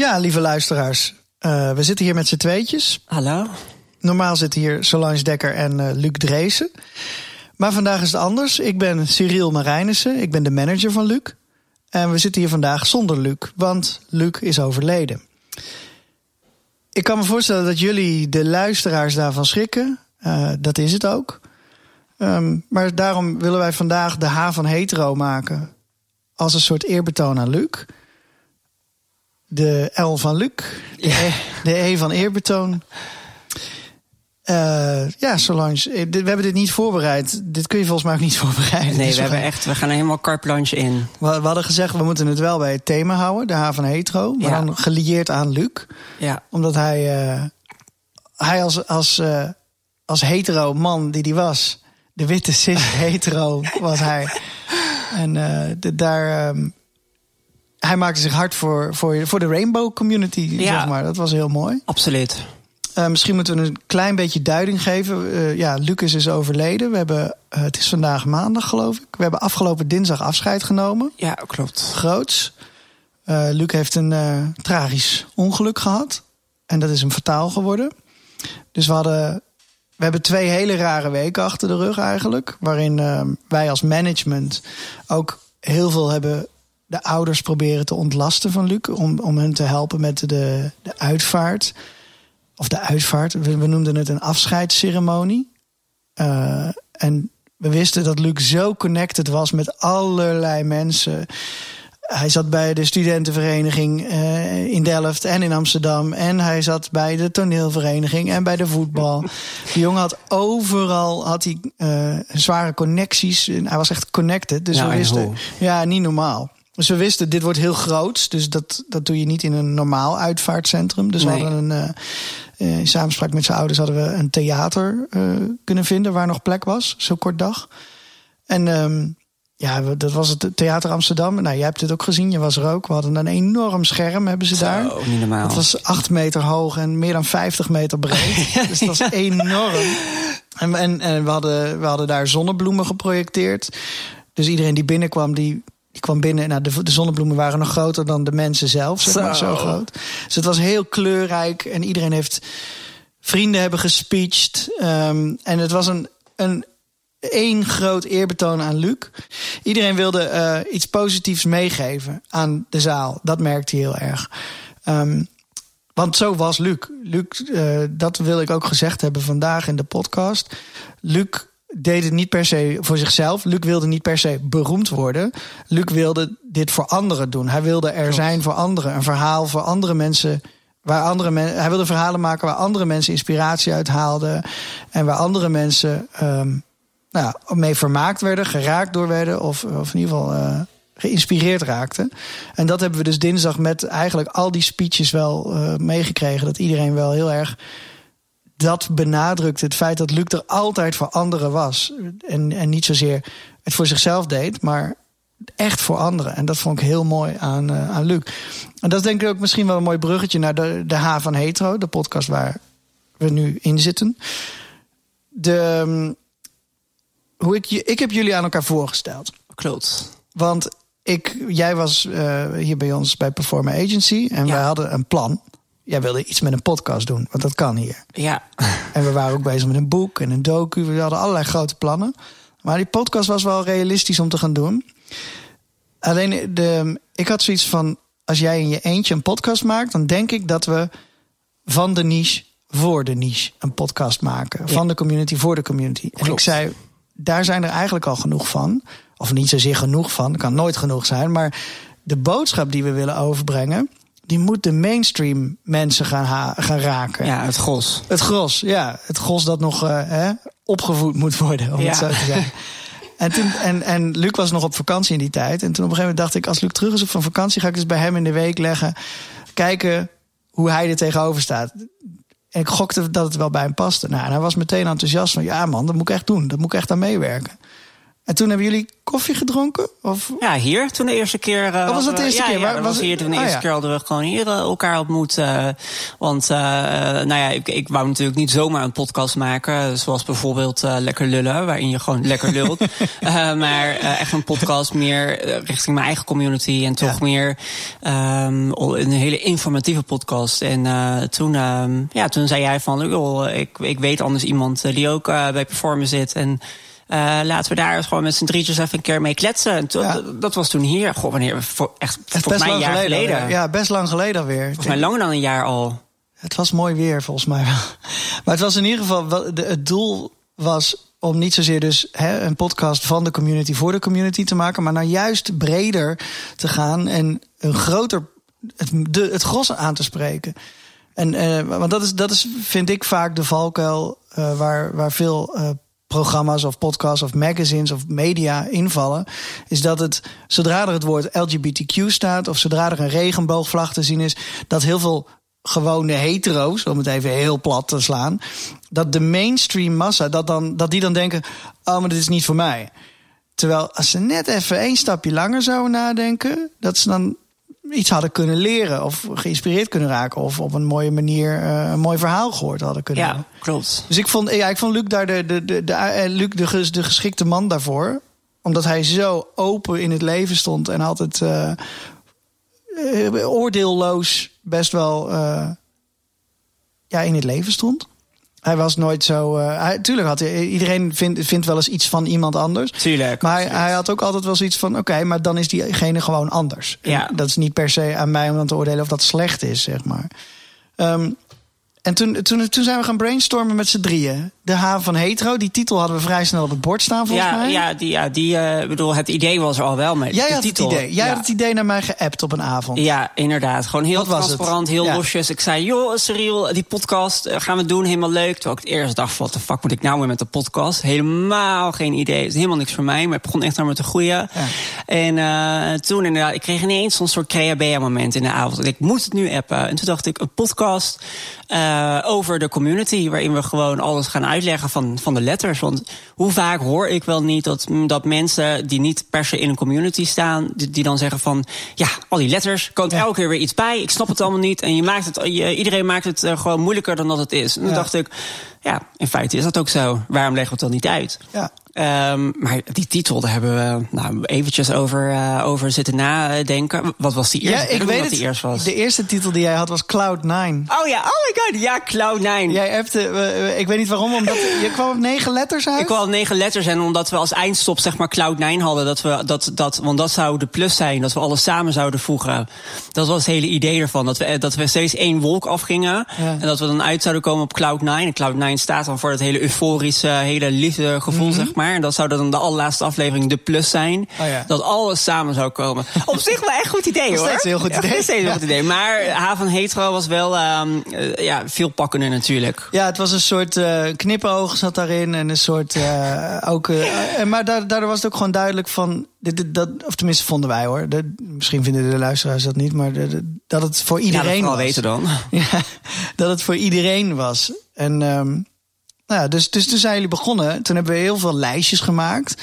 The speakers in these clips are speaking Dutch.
Ja, lieve luisteraars. Uh, we zitten hier met z'n tweetjes. Hallo. Normaal zitten hier Solange Dekker en uh, Luc Dreesen. Maar vandaag is het anders. Ik ben Cyril Marijnissen. Ik ben de manager van Luc. En we zitten hier vandaag zonder Luc, want Luc is overleden. Ik kan me voorstellen dat jullie, de luisteraars, daarvan schrikken. Uh, dat is het ook. Um, maar daarom willen wij vandaag de H van hetero maken. Als een soort eerbetoon aan Luc. De L van Luc. De, ja. e, de e van eerbetoon. Uh, ja, Solange, we hebben dit niet voorbereid. Dit kun je volgens mij ook niet voorbereiden. Nee, dus we, hebben echt, we gaan er helemaal carte blanche in. We, we, hadden gezegd, we moeten het wel bij het thema houden, de H van hetero. Maar ja. dan gelieerd aan Luc. Ja. Omdat hij, uh, hij als, als, uh, als hetero man die hij was, de witte cis hetero was hij. En de, daar, um, hij maakte zich hard voor, voor, voor de rainbow community, ja. zeg maar. Dat was heel mooi. Absoluut. Uh, misschien moeten we een klein beetje duiding geven. Uh, ja, Lucas is overleden. We hebben, uh, het is vandaag maandag, geloof ik. We hebben afgelopen dinsdag afscheid genomen. Ja, klopt. Groots. Luc heeft een tragisch ongeluk gehad. En dat is hem fataal geworden. Dus we hadden. We hebben twee hele rare weken achter de rug eigenlijk. Waarin wij als management ook heel veel hebben de ouders proberen te ontlasten van Luc. Om, om hen te helpen met de, de uitvaart of de uitvaart. We, we noemden het een afscheidsceremonie. Uh, en we wisten dat Luc zo connected was met allerlei mensen. Hij zat bij de studentenvereniging uh, in Delft en in Amsterdam. En hij zat bij de toneelvereniging en bij de voetbal. De jongen had overal had hij, uh, zware connecties. Hij was echt connected. Dus we wisten. Ja, niet normaal. Dus we wisten, dit wordt heel groot. Dus dat, dat doe je niet in een normaal uitvaartcentrum. Dus nee. we hadden een, uh, in samenspraak met zijn ouders hadden we een theater uh, kunnen vinden waar nog plek was, zo kort dag. En um, ja, dat was het Theater Amsterdam. Nou, jij hebt het ook gezien, je was er ook. We hadden een enorm scherm, hebben ze daar. Zo, niet normaal. Het was acht meter hoog en meer dan 50 meter breed. dus dat was enorm. En, en, en we, hadden, we hadden daar zonnebloemen geprojecteerd. Dus iedereen die binnenkwam, die die kwam binnen. Nou, de, de, zonnebloemen waren nog groter dan de mensen zelf. Zeg maar, zo. zo groot. Dus het was heel kleurrijk. En iedereen heeft. Vrienden hebben gespeecht. Um, en het was een, een één groot eerbetoon aan Luc. Iedereen wilde uh, iets positiefs meegeven aan de zaal. Dat merkte hij heel erg. Um, want zo was Luc. Luc, uh, dat wil ik ook gezegd hebben vandaag in de podcast. Luc deed het niet per se voor zichzelf. Luc wilde niet per se beroemd worden. Luc wilde dit voor anderen doen. Hij wilde er zijn voor anderen. Een verhaal voor andere mensen. Waar andere men, hij wilde verhalen maken waar andere mensen inspiratie uit haalden. En waar andere mensen um, nou, mee vermaakt werden, geraakt door werden. Of, of in ieder geval uh, geïnspireerd raakten. En dat hebben we dus dinsdag met eigenlijk al die speeches wel uh, meegekregen. Dat iedereen wel heel erg dat benadrukt het feit dat Luc er altijd voor anderen was. En, en niet zozeer het voor zichzelf deed, maar echt voor anderen. En dat vond ik heel mooi aan, uh, aan Luc. En dat is denk ik ook misschien wel een mooi bruggetje naar de, de H van Hetero, de podcast waar we nu in zitten. De, um, hoe ik, ik heb jullie aan elkaar voorgesteld. Klopt. Want ik, jij was uh, hier bij ons bij Performer Agency en ja. wij hadden een plan jij wilde iets met een podcast doen, want dat kan hier. Ja. En we waren ook bezig met een boek en een docu. We hadden allerlei grote plannen. Maar die podcast was wel realistisch om te gaan doen. Alleen, de, ik had zoiets van: als jij in je eentje een podcast maakt, dan denk ik dat we van de niche voor de niche een podcast maken. Ja. Van de community voor de community. Klopt. En ik zei: daar zijn er eigenlijk al genoeg van. Of niet zozeer genoeg van, kan nooit genoeg zijn. Maar de boodschap die we willen overbrengen die moet de mainstream mensen gaan, gaan raken. Ja, het gros. Het gros, ja. Het gros dat nog uh, hè, opgevoed moet worden, om ja. het zo te zeggen. En, toen, en, en Luc was nog op vakantie in die tijd. En toen op een gegeven moment dacht ik, als Luc terug is op van vakantie, ga ik eens bij hem in de week leggen. Kijken hoe hij er tegenover staat. En ik gokte dat het wel bij hem paste. Nou, en hij was meteen enthousiast van, ja man, dat moet ik echt doen. Dat moet ik echt aan meewerken. En toen hebben jullie koffie gedronken? Of? Ja, hier toen de eerste keer. Uh, oh, was dat de eerste ja, keer? Ja, Waar, was, was hier toen de oh, eerste ja. keer hadden we gewoon hier uh, elkaar ontmoet. Uh, want nou ja, ik, ik wou natuurlijk niet zomaar een podcast maken. Zoals bijvoorbeeld Lekker Lullen, waarin je gewoon lekker lult. maar echt een podcast meer richting mijn eigen community. En toch meer um, een hele informatieve podcast. En toen, um, ja, toen zei jij van, joh, ik, ik weet anders iemand die ook bij Performen zit. En uh, laten we daar gewoon met z'n drietjes even een keer mee kletsen. En to, Ja. Dat was toen hier. Goh, wanneer? Voor, echt, volgens mij een jaar geleden. Ja, best lang geleden alweer. Volgens mij langer dan een jaar al. Het was mooi weer, volgens mij wel. Maar het was in ieder geval... Het doel was om niet zozeer dus hè, een podcast van de community voor de community te maken... maar nou juist breder te gaan en een groter... het, de, het gros aan te spreken. En, eh, want dat is, dat is, vind ik, vaak de valkuil eh, waar, waar veel eh, programma's of podcasts of magazines of media invallen. Is dat het, zodra er het woord LGBTQ staat of zodra er een regenboogvlag te zien is, dat heel veel gewone hetero's, om het even heel plat te slaan, dat de mainstream massa, dat, dan, dat die dan denken: oh, maar dit is niet voor mij. Terwijl als ze net even één stapje langer zouden nadenken, dat ze dan iets hadden kunnen leren of geïnspireerd kunnen raken of op een mooie manier eh, een mooi verhaal gehoord hadden kunnen. Ja, klopt. Dus ik vond, ja, ik vond Luc daar de, de, de, de, eh, Luc de, de geschikte man daarvoor. Omdat hij zo open in het leven stond en altijd eh, oordeelloos best wel ja, in het leven stond. Hij was nooit zo. eh, hij, tuurlijk had hij, iedereen vindt, vindt wel eens iets van iemand anders. Tuurlijk. Maar hij, hij had ook altijd wel zoiets van: oké, maar dan is diegene gewoon anders. En Ja. Dat is niet per se aan mij om dan te oordelen of dat slecht is, zeg maar. Ehm, en toen, toen, toen zijn we gaan brainstormen met z'n drieën. De haven van hetero, die titel hadden we vrij snel op het bord staan, volgens Ja, mij. ja, die, ja, die eh, bedoel, het idee was er al wel mee. Jij de had titel. het idee. Jij ja. had het idee naar mij geappt op een avond. Ja, inderdaad. Gewoon heel Wat transparant, heel Ja. losjes. Ik zei, joh, Cyril, die podcast eh, gaan we doen, helemaal leuk. Terwijl ik het eerst dacht, wat de fuck moet ik nou weer met de podcast? Helemaal geen idee. Het is helemaal niks voor mij, maar het begon echt naar me te groeien. En eh, toen inderdaad, ik kreeg ineens zo'n soort creabea-moment in de avond. Ik moet het nu appen. En toen dacht ik, een podcast over de community... waarin we gewoon alles gaan uitleggen van, van de letters. Want hoe vaak hoor ik wel niet dat, dat mensen die niet per se in een community staan... die, die dan zeggen van, ja, al die letters, komt elke keer weer iets bij. Ik snap het allemaal niet. En je maakt het, je, iedereen maakt het eh, gewoon moeilijker dan dat het is. En toen dacht ik, ja, in feite is dat ook zo. Waarom leggen we het dan niet uit? Ja. Ehm, maar die titel, daar hebben we nou, eventjes over, eh, over zitten nadenken. Wat was die eerste? Ja, ik weet wat het. die eerst was. De eerste titel die jij had was Cloud9. Oh ja, oh my god, ja, Cloud9. Jij appte, eh, ik weet niet waarom, omdat je kwam op negen letters uit. Ik wou negen letters en omdat we als eindstop zeg maar Cloud9 hadden, dat we dat, dat, want dat zou de plus zijn, dat we alles samen zouden voegen. Dat was het hele idee ervan, dat we, eh, dat we steeds één wolk afgingen Ja. en dat we dan uit zouden komen op Cloud9. En Cloud9 staat dan voor het hele euforische, hele liefde gevoel, zeg maar. En dat zou dan de allerlaatste aflevering de plus zijn. Oh ja. dat alles samen zou komen. Op zich wel echt goed idee hoor. steeds een heel goed Ja, idee. steeds een heel Ja. goed idee. Maar H van Hetero was wel ehm, eh, ja, veel pakkender natuurlijk. Ja, het was een soort eh knipoog zat daarin en een soort eh, ook. eh, maar da- daardoor was het ook gewoon duidelijk van dit, dit- dat, of tenminste vonden wij hoor. De- misschien vinden de luisteraars dat niet, maar de- de- dat het voor Ja, dat iedereen vooral was. weten dan. Ja, dat het voor iedereen was. En ehm, nou ja, dus, dus toen zijn jullie begonnen. Toen hebben we heel veel lijstjes gemaakt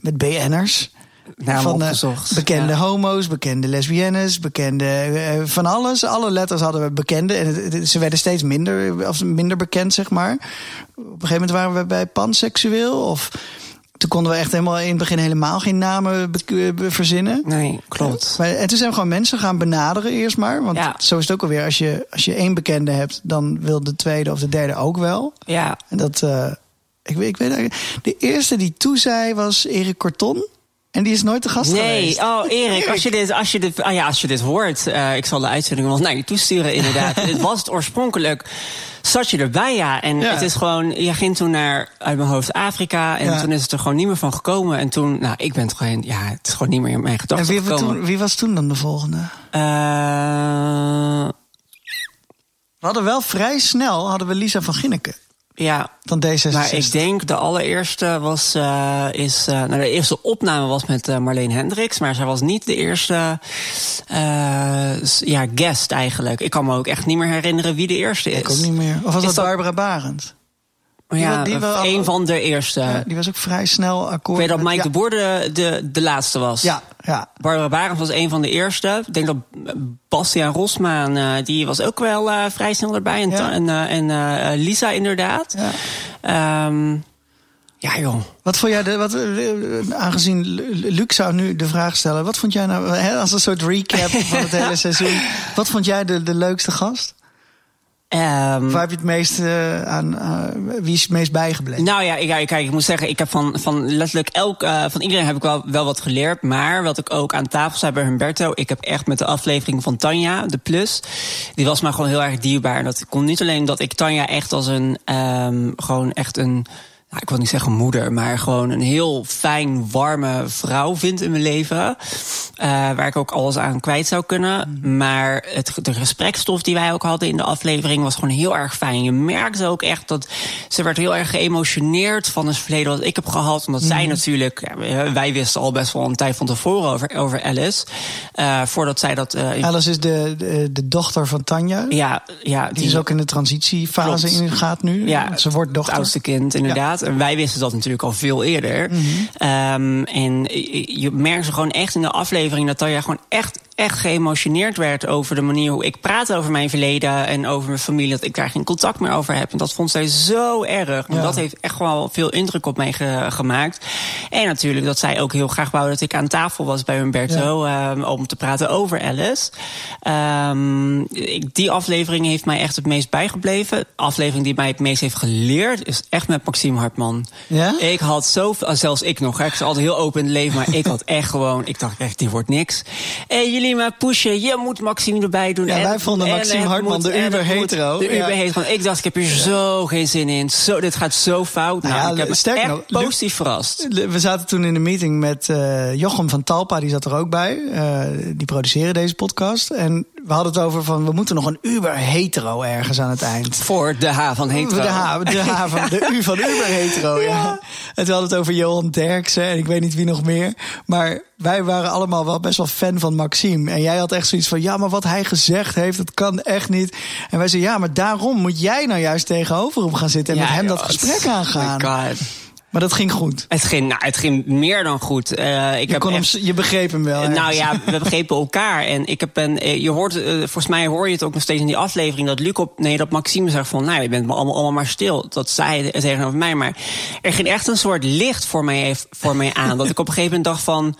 met BN'ers. Namen van eh, opgezocht. bekende Ja. homo's, bekende lesbiennes, bekende eh, van alles. Alle letters hadden we bekende. En het- het- ze werden steeds minder, of minder bekend, zeg maar. Op een gegeven moment waren we bij panseksueel. Of toen konden we echt helemaal in het begin helemaal geen namen verzinnen. Nee, klopt. Maar, en toen zijn we gewoon mensen gaan benaderen eerst maar. Want Ja. zo is het ook alweer. Als je, als je één bekende hebt, dan wil de tweede of de derde ook wel. Ja, En dat, eh, ik, weet- ik weet eigenlijk- De eerste die toe zei was Erik Corton. En die is nooit de gast Nee, geweest. oh Erik, als je dit, als je dit, ah ja, als je dit hoort, eh, ik zal de uitzending wel naar je toesturen inderdaad. het was het oorspronkelijk, zat je erbij ja. En Ja. het is gewoon, je ging toen naar, uit mijn hoofd, Afrika. En Ja. toen is het er gewoon niet meer van gekomen. En toen, nou, ik ben toch geen, ja, het is gewoon niet meer in mijn en gedachten wie, gekomen. toen, wie was toen dan de volgende? Eh, We hadden wel vrij snel hadden we Lisa van Ginneken ja, van D66. maar ik denk de allereerste was, eh, is, eh, nou de eerste opname was met eh, Marleen Hendricks, maar zij was niet de eerste, ja, guest eigenlijk. Ik kan me ook echt niet meer herinneren wie de eerste is. Ik ook niet meer. Of was Is dat dat- Barbara Barend? Ja, die een van de eerste. die was ook vrij snel akkoord. Ik weet dat Mike de Boer de, de, de, laatste was. Ja, ja. Barbara Barend was een van de eerste. Ik denk dat Bastiaan Rosmaan, uh, die was ook wel uh, vrij snel erbij. En, ja. en, uh, en Lisa inderdaad. Ja. Um, ja, joh. Wat vond jij, de, wat, aangezien Luc zou nu de vraag stellen, wat vond jij nou, als een soort recap van het hele seizoen, wat vond jij de, de leukste gast? Um, Waar heb je het meest uh, aan? Uh, wie is het meest bijgebleven? Nou ja, ik, kijk, ik moet zeggen, ik heb van, van letterlijk elk, uh, van iedereen heb ik wel, wel wat geleerd. Maar wat ik ook aan tafel zei bij Humberto, ik heb echt met de aflevering van Tanja, de Plus, die was maar gewoon heel erg dierbaar. En dat komt niet alleen dat ik Tanja echt als een, um, gewoon echt een ik wil niet zeggen moeder, maar gewoon een heel fijn, warme vrouw vind in mijn leven. Uh, waar ik ook alles aan kwijt zou kunnen. Mhm. Maar het, de gesprekstof die wij ook hadden in de aflevering was gewoon heel erg fijn. Je merkte ook echt dat ze werd heel erg geëmotioneerd van het verleden wat ik heb gehad. Omdat zij mhm. natuurlijk, ja, wij wisten al best wel een tijd van tevoren over, over Alice. Uh, voordat zij dat. Uh, Alice is de, de, de, dochter van Tanja. Ja, ja. Die, die is ook in de transitiefase ingaat nu. Ja, ze wordt dochter. Het oudste kind, inderdaad. Wij wisten dat natuurlijk al veel eerder. Mm -hmm. um, en je merkt ze gewoon echt in de aflevering dat Tanja gewoon echt echt geëmotioneerd werd over de manier hoe ik praat over mijn verleden en over mijn familie. Dat ik daar geen contact meer over heb. En dat vond zij zo erg. Dat heeft echt wel veel indruk op mij gemaakt. En natuurlijk dat zij ook heel graag wou dat ik aan tafel was bij Humberto. Ja. Um, om te praten over Alice. Um, ik, die aflevering heeft mij echt het meest bijgebleven. Aflevering die mij het meest heeft geleerd is echt met Maxime Hartman. Ja? Ik had zoveel, zelfs ik nog. Ik was altijd heel open in het leven. Maar ik had echt gewoon, ik dacht echt, die wordt niks. En jullie maar pushen. Je moet Maxime erbij doen. Ja, en, wij vonden Maxime Hartman de uber hetero. De uber hetero. Ik dacht, ik heb hier zo geen zin in. Zo, dit gaat zo fout. Nou, nou ik heb sterk echt nog, positief verrast. We zaten toen in de meeting met uh, Jochem van Talpa. Die zat er ook bij. Uh, die produceren deze podcast. En we hadden het over van we moeten nog een uber hetero ergens aan het eind. Voor de H van hetero. De H, de H van de U van uber hetero. Ja. ja. En we hadden het over Johan Derksen en ik weet niet wie nog meer. Maar wij waren allemaal wel best wel fan van Maxime. En jij had echt zoiets van ja, maar wat hij gezegd heeft, dat kan echt niet. En wij zeiden ja, maar daarom moet jij nou juist tegenover hem gaan zitten en ja, met hem dat gesprek aangaan. Oh my God. Maar dat ging goed. Het ging, nou, het ging meer dan goed. Uh, ik je, heb kon echt, hem, je begreep hem wel. Nou ja, we begrepen elkaar. En ik heb een, eh, je hoort, uh, volgens mij hoor je het ook nog steeds in die aflevering dat Luc op, nee, dat Maxime zegt van, nou, je bent allemaal, allemaal maar stil. Dat zei hij tegenover mij. Maar er ging echt een soort licht voor mij, voor mij aan. dat ik op een gegeven moment dacht van,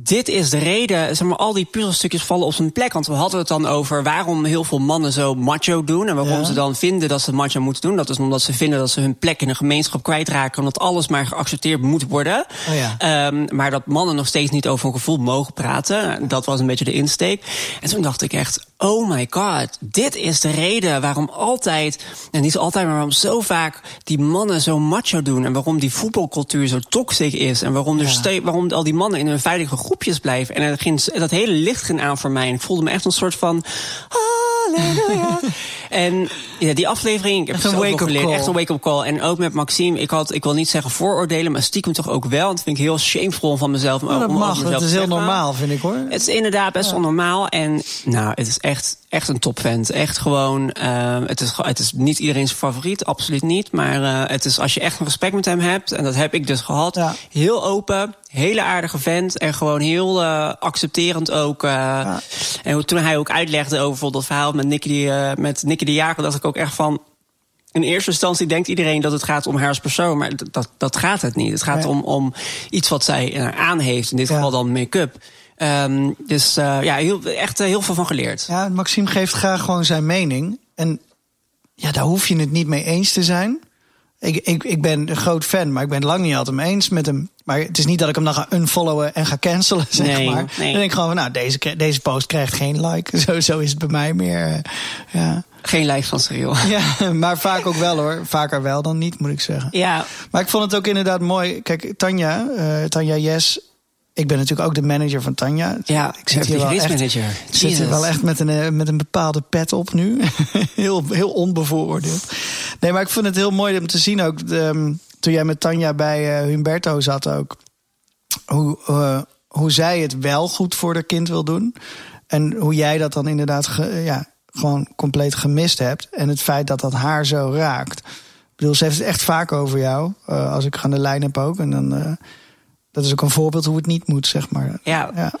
dit is de reden, zeg maar, al die puzzelstukjes vallen op zijn plek. Want we hadden het dan over waarom heel veel mannen zo macho doen. En waarom ja. ze dan vinden dat ze macho moeten doen. Dat is omdat ze vinden dat ze hun plek in een gemeenschap kwijtraken. Omdat alles maar geaccepteerd moet worden. Oh ja. um, maar dat mannen nog steeds niet over hun gevoel mogen praten. Dat was een beetje de insteek. En toen dacht ik echt, oh my god, dit is de reden waarom altijd, en niet altijd, maar waarom zo vaak die mannen zo macho doen. En waarom die voetbalcultuur zo toxic is. En waarom, er ja. waarom al die mannen in hun veilige groepjes blijven. En dat, ging, dat hele licht ging aan voor mij. En ik voelde me echt een soort van. Halleluja. en ja, die aflevering, ik heb echt een wake-up call. Echt een wake-up call. En ook met Maxime, ik had, ik wil niet zeggen vooroordelen, maar stiekem toch ook wel. Dat vind ik heel shameful van mezelf. Oh, dat om mag, dat is heel normaal, vind ik hoor. Het is inderdaad best ja. wel normaal. En nou, het is echt, echt een topvent. Echt gewoon, uh, het, is, het is niet iedereen's favoriet, absoluut niet. Maar uh, het is als je echt een respect met hem hebt, en dat heb ik dus gehad, ja. heel open, hele aardige vent en gewoon heel uh, accepterend ook. Ja. En toen hij ook uitlegde over bijvoorbeeld dat verhaal met Nicky, uh, met Nicky de Jager, dacht ik ook echt van. In eerste instantie denkt iedereen dat het gaat om haar als persoon, maar dat, dat gaat het niet. Het gaat nee. om, om iets wat zij aan heeft, in dit geval dan make-up. Um, dus uh, ja, heel, echt uh, heel veel van geleerd. Ja, Maxime geeft graag gewoon zijn mening. En ja, daar hoef je het niet mee eens te zijn. Ik, ik, ik ben een groot fan, maar ik ben lang niet altijd mee eens met hem. Maar het is niet dat ik hem dan ga unfollowen en ga cancelen, zeg nee, maar. Nee. Dan denk ik gewoon van, nou, deze, deze post krijgt geen like. Zo, zo is het bij mij meer, uh, ja. Geen like van Cyril. Ja, maar vaak ook wel hoor. Vaker wel dan niet, moet ik zeggen. Ja. Maar ik vond het ook inderdaad mooi. Kijk, Tanja, uh, Tanja Yes ik ben natuurlijk ook de manager van Tanja. Ja, ik zit hier wel echt, manager. Ik zit hier wel echt met een, met een bepaalde pet op nu. heel, heel onbevooroordeeld. Nee, maar ik vond het heel mooi om te zien ook. De, toen jij met Tanja bij uh, Humberto zat ook. Hoe, uh, hoe zij het wel goed voor de kind wil doen. En hoe jij dat dan inderdaad ge, ja, gewoon compleet gemist hebt. En het feit dat dat haar zo raakt. bedoel, ze heeft het echt vaak over jou. Uh, als ik aan de lijn heb ook. En dan, dat is ook een voorbeeld hoe het niet moet, zeg maar. Ja, ja.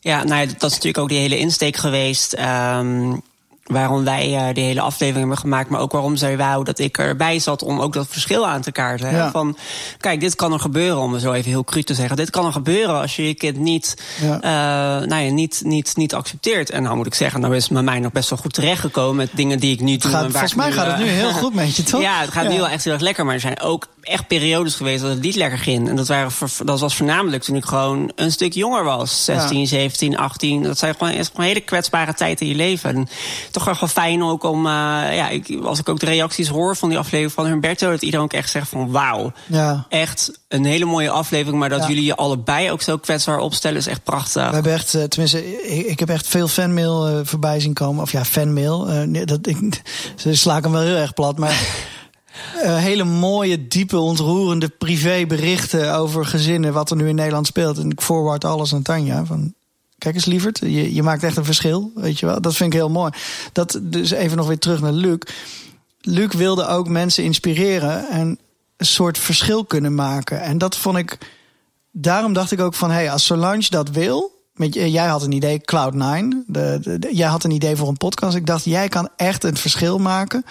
ja nou, dat is natuurlijk ook die hele insteek geweest. Um, waarom wij uh, die hele aflevering hebben gemaakt, maar ook waarom zij wou dat ik erbij zat om ook dat verschil aan te kaarten. Ja. Van, kijk, dit kan er gebeuren, om het zo even heel cru te zeggen. Dit kan er gebeuren als je je kind niet, ja. uh, nou ja, niet, niet, niet accepteert. En nou moet ik zeggen, nou is het met mij nog best wel goed terechtgekomen met dingen die ik nu doe. Gaat, volgens mij gaat het nu heel goed met je, toch? Ja, het gaat nu wel echt heel erg lekker, maar er zijn ook echt periodes geweest dat het niet lekker ging. En dat, waren, dat was voornamelijk toen ik gewoon een stuk jonger was. 16, 17, 18. Dat zijn gewoon, echt een hele kwetsbare tijd in je leven. En toch wel fijn ook om, uh, ja, ik, als ik ook de reacties hoor van die aflevering van Humberto, dat iedereen ook echt zegt van wauw. Ja. Echt een hele mooie aflevering, maar dat jullie je allebei ook zo kwetsbaar opstellen is echt prachtig. We hebben echt, uh, tenminste, ik, ik, heb echt veel fanmail uh, voorbij zien komen. Of ja, fanmail. dat, ik, ze sla hem wel heel erg plat, maar... Uh, hele mooie, diepe, ontroerende privéberichten over gezinnen, wat er nu in Nederland speelt. En ik forward alles aan Tanja. Van, kijk eens, lieverd, je, je maakt echt een verschil. Weet je wel, dat vind ik heel mooi. Dat, dus even nog weer terug naar Luc. Luc wilde ook mensen inspireren en een soort verschil kunnen maken. En dat vond ik. Daarom dacht ik ook van: hé, hey, als Solange dat wil, met, jij had een idee, Cloud9. De, de, jij had een idee voor een podcast. Ik dacht, jij kan echt een verschil maken.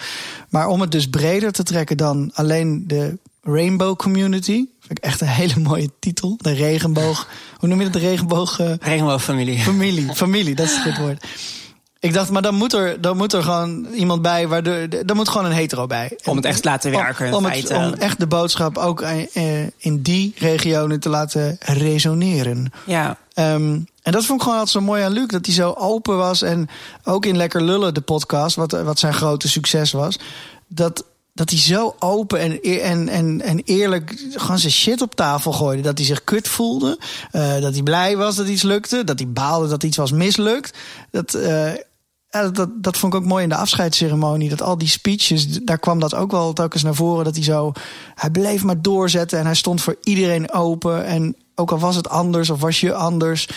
Maar om het dus breder te trekken dan alleen de Rainbow Community. Vind ik echt een hele mooie titel. De regenboog. Hoe noem je het? De regenboog. Uh, Regenboogfamilie. Familie, familie, dat is het woord. Ik dacht, maar dan moet er, dan moet er gewoon iemand bij, waardoor, dan moet gewoon een hetero bij. Om het echt te laten werken. Om, om, het, om echt de boodschap ook eh, in die regionen te laten resoneren. Ja. Um, en dat vond ik gewoon altijd zo mooi aan Luc. Dat hij zo open was. En ook in Lekker Lullen, de podcast, wat, wat zijn grote succes was. Dat, dat hij zo open en, en, en, en eerlijk gewoon zijn shit op tafel gooide. Dat hij zich kut voelde. Uh, dat hij blij was dat iets lukte. Dat hij baalde dat iets was mislukt. Dat, uh, ja, dat, dat vond ik ook mooi in de afscheidsceremonie. Dat al die speeches, daar kwam dat ook wel telkens naar voren. Dat hij zo, hij bleef maar doorzetten en hij stond voor iedereen open. En ook al was het anders of was je anders,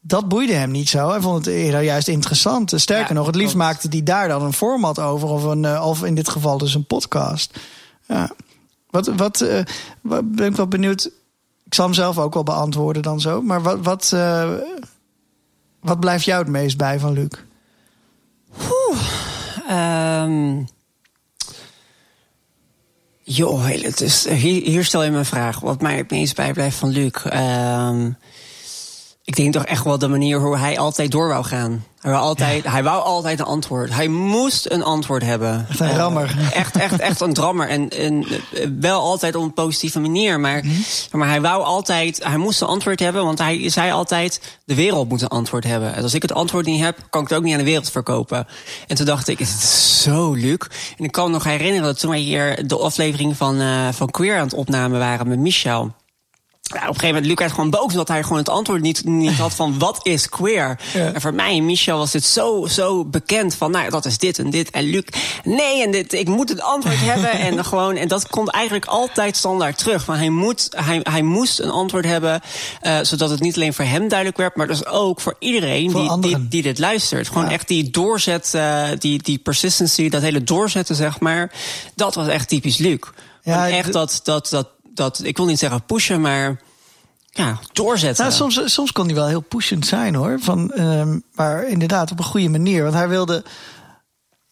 dat boeide hem niet zo. Hij vond het eerder juist interessant. Sterker nog, het liefst maakte hij daar dan een format over. Of, een, eh, of in dit geval dus een podcast. Ja. Wat, wat, uh, wat ben ik wel benieuwd. Ik zal hem zelf ook wel beantwoorden dan zo. Maar wat, wat, uh, wat blijft jou het meest bij van Luc? Um, joh, het is, hier, stel je me een vraag. Wat mij het meest bijblijft van Luc. Um, ik denk toch echt wel de manier hoe hij altijd door wou gaan. Hij wou altijd, hij wou altijd een antwoord. Hij moest een antwoord hebben. Echt een rammer. Uh, echt, echt, echt een drammer. En, en wel altijd op een positieve manier. Maar, mm maar hij wou altijd, hij moest een antwoord hebben. Want hij zei altijd, de wereld moet een antwoord hebben. En als ik het antwoord niet heb, kan ik het ook niet aan de wereld verkopen. En toen dacht ik, is het zo leuk. En ik kan me nog herinneren dat toen wij hier de aflevering van, uh, van Queer aan het opnemen waren met Michel. Ja, op een gegeven moment, Luc werd gewoon boos omdat hij gewoon het antwoord niet, niet had van wat is queer. Ja. En voor mij en Michel was dit zo, zo bekend van, nou, dat is dit en dit. En Luc, nee, en dit, ik moet het antwoord hebben. En gewoon, en dat komt eigenlijk altijd standaard terug. Van hij moet, hij, hij moest een antwoord hebben, uh, zodat het niet alleen voor hem duidelijk werd, maar dus ook voor iedereen voor die, die, die, dit luistert. Gewoon ja. echt die doorzet, uh, die, die persistency, dat hele doorzetten, zeg maar. Dat was echt typisch Luc. Ja, echt dat, dat, dat dat, ik wil niet zeggen pushen, maar ja, doorzetten. Nou, soms, soms kon hij wel heel pushend zijn hoor. Van, um, maar inderdaad op een goede manier. Want hij wilde.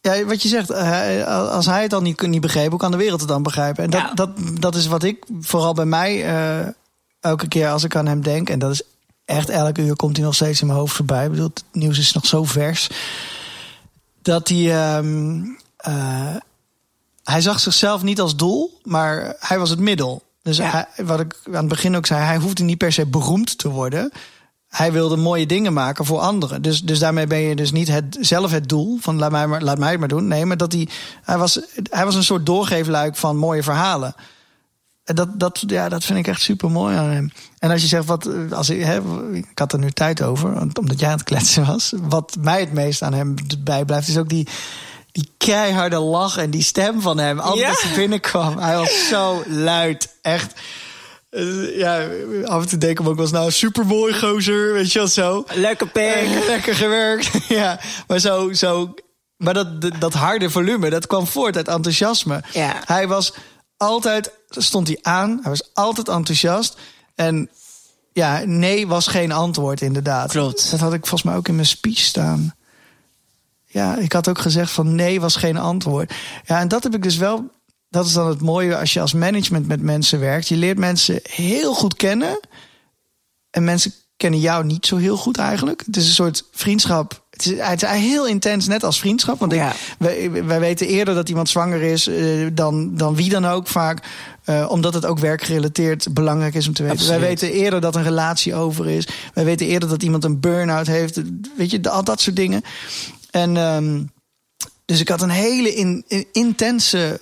Ja, wat je zegt, hij, als hij het dan niet, niet begreep, hoe kan de wereld het dan begrijpen? En dat, ja. dat, dat is wat ik vooral bij mij uh, elke keer als ik aan hem denk. En dat is echt elke uur komt hij nog steeds in mijn hoofd voorbij. Ik bedoel, het nieuws is nog zo vers. Dat hij. Um, uh, hij zag zichzelf niet als doel, maar hij was het middel. Dus ja. hij, wat ik aan het begin ook zei, hij hoefde niet per se beroemd te worden. Hij wilde mooie dingen maken voor anderen. Dus, dus daarmee ben je dus niet het, zelf het doel van laat mij, maar, laat mij het maar doen. Nee, maar dat hij, hij, was, hij was een soort doorgeefluik van mooie verhalen. En dat, dat, ja, dat vind ik echt super mooi aan hem. En als je zegt, wat, als ik, hè, ik had er nu tijd over, omdat jij aan het kletsen was. Wat mij het meest aan hem bijblijft, is ook die, die keiharde lach en die stem van hem. Altijd ja? als hij binnenkwam. Hij was zo luid. Echt. Ja, af en toe denk ik ook wel eens nou super mooi gozer, weet je wel zo. Lekker pik. lekker gewerkt. ja, maar zo, zo Maar dat, dat harde volume, dat kwam voort uit enthousiasme. Ja. Hij was altijd, stond hij aan, hij was altijd enthousiast. En ja, nee was geen antwoord inderdaad. Klopt. Dat had ik volgens mij ook in mijn speech staan. Ja, ik had ook gezegd van nee was geen antwoord. Ja, en dat heb ik dus wel. Dat is dan het mooie als je als management met mensen werkt. Je leert mensen heel goed kennen. En mensen kennen jou niet zo heel goed eigenlijk. Het is een soort vriendschap. Het is, het is heel intens, net als vriendschap. Want Ja. ik, wij, wij weten eerder dat iemand zwanger is eh, dan, dan wie dan ook vaak. Eh, omdat het ook werkgerelateerd belangrijk is om te weten. Absoluut. Wij weten eerder dat een relatie over is. Wij weten eerder dat iemand een burn-out heeft. Weet je, al dat soort dingen. En ehm, dus ik had een hele in, in- intense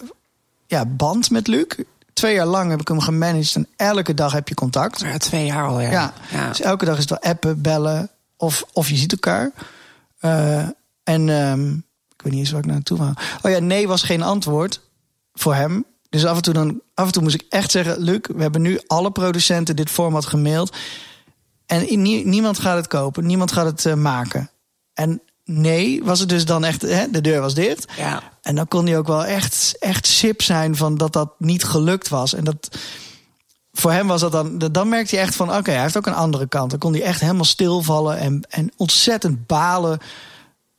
ja, band met Luc. Twee jaar lang heb ik hem gemanaged en elke dag heb je contact. Ja, twee jaar al, ja. Ja. Dus elke dag is het wel appen, bellen of, of je ziet elkaar. Eh, en ehm, ik weet niet eens waar ik naartoe wou. Oh ja, nee was geen antwoord voor hem. Dus af en toe, dan, af en toe moest ik echt zeggen... Luc, we hebben nu alle producenten dit format gemaild. En nie- niemand gaat het kopen, niemand gaat het eh, maken. En nee was het dus dan echt... Hè, de deur was dicht. Ja. En dan kon hij ook wel echt, echt sip zijn van dat dat niet gelukt was. En dat voor hem was dat dan. Dan merkte je echt van: oké, hij heeft ook een andere kant. Dan kon hij echt helemaal stilvallen en, en ontzettend balen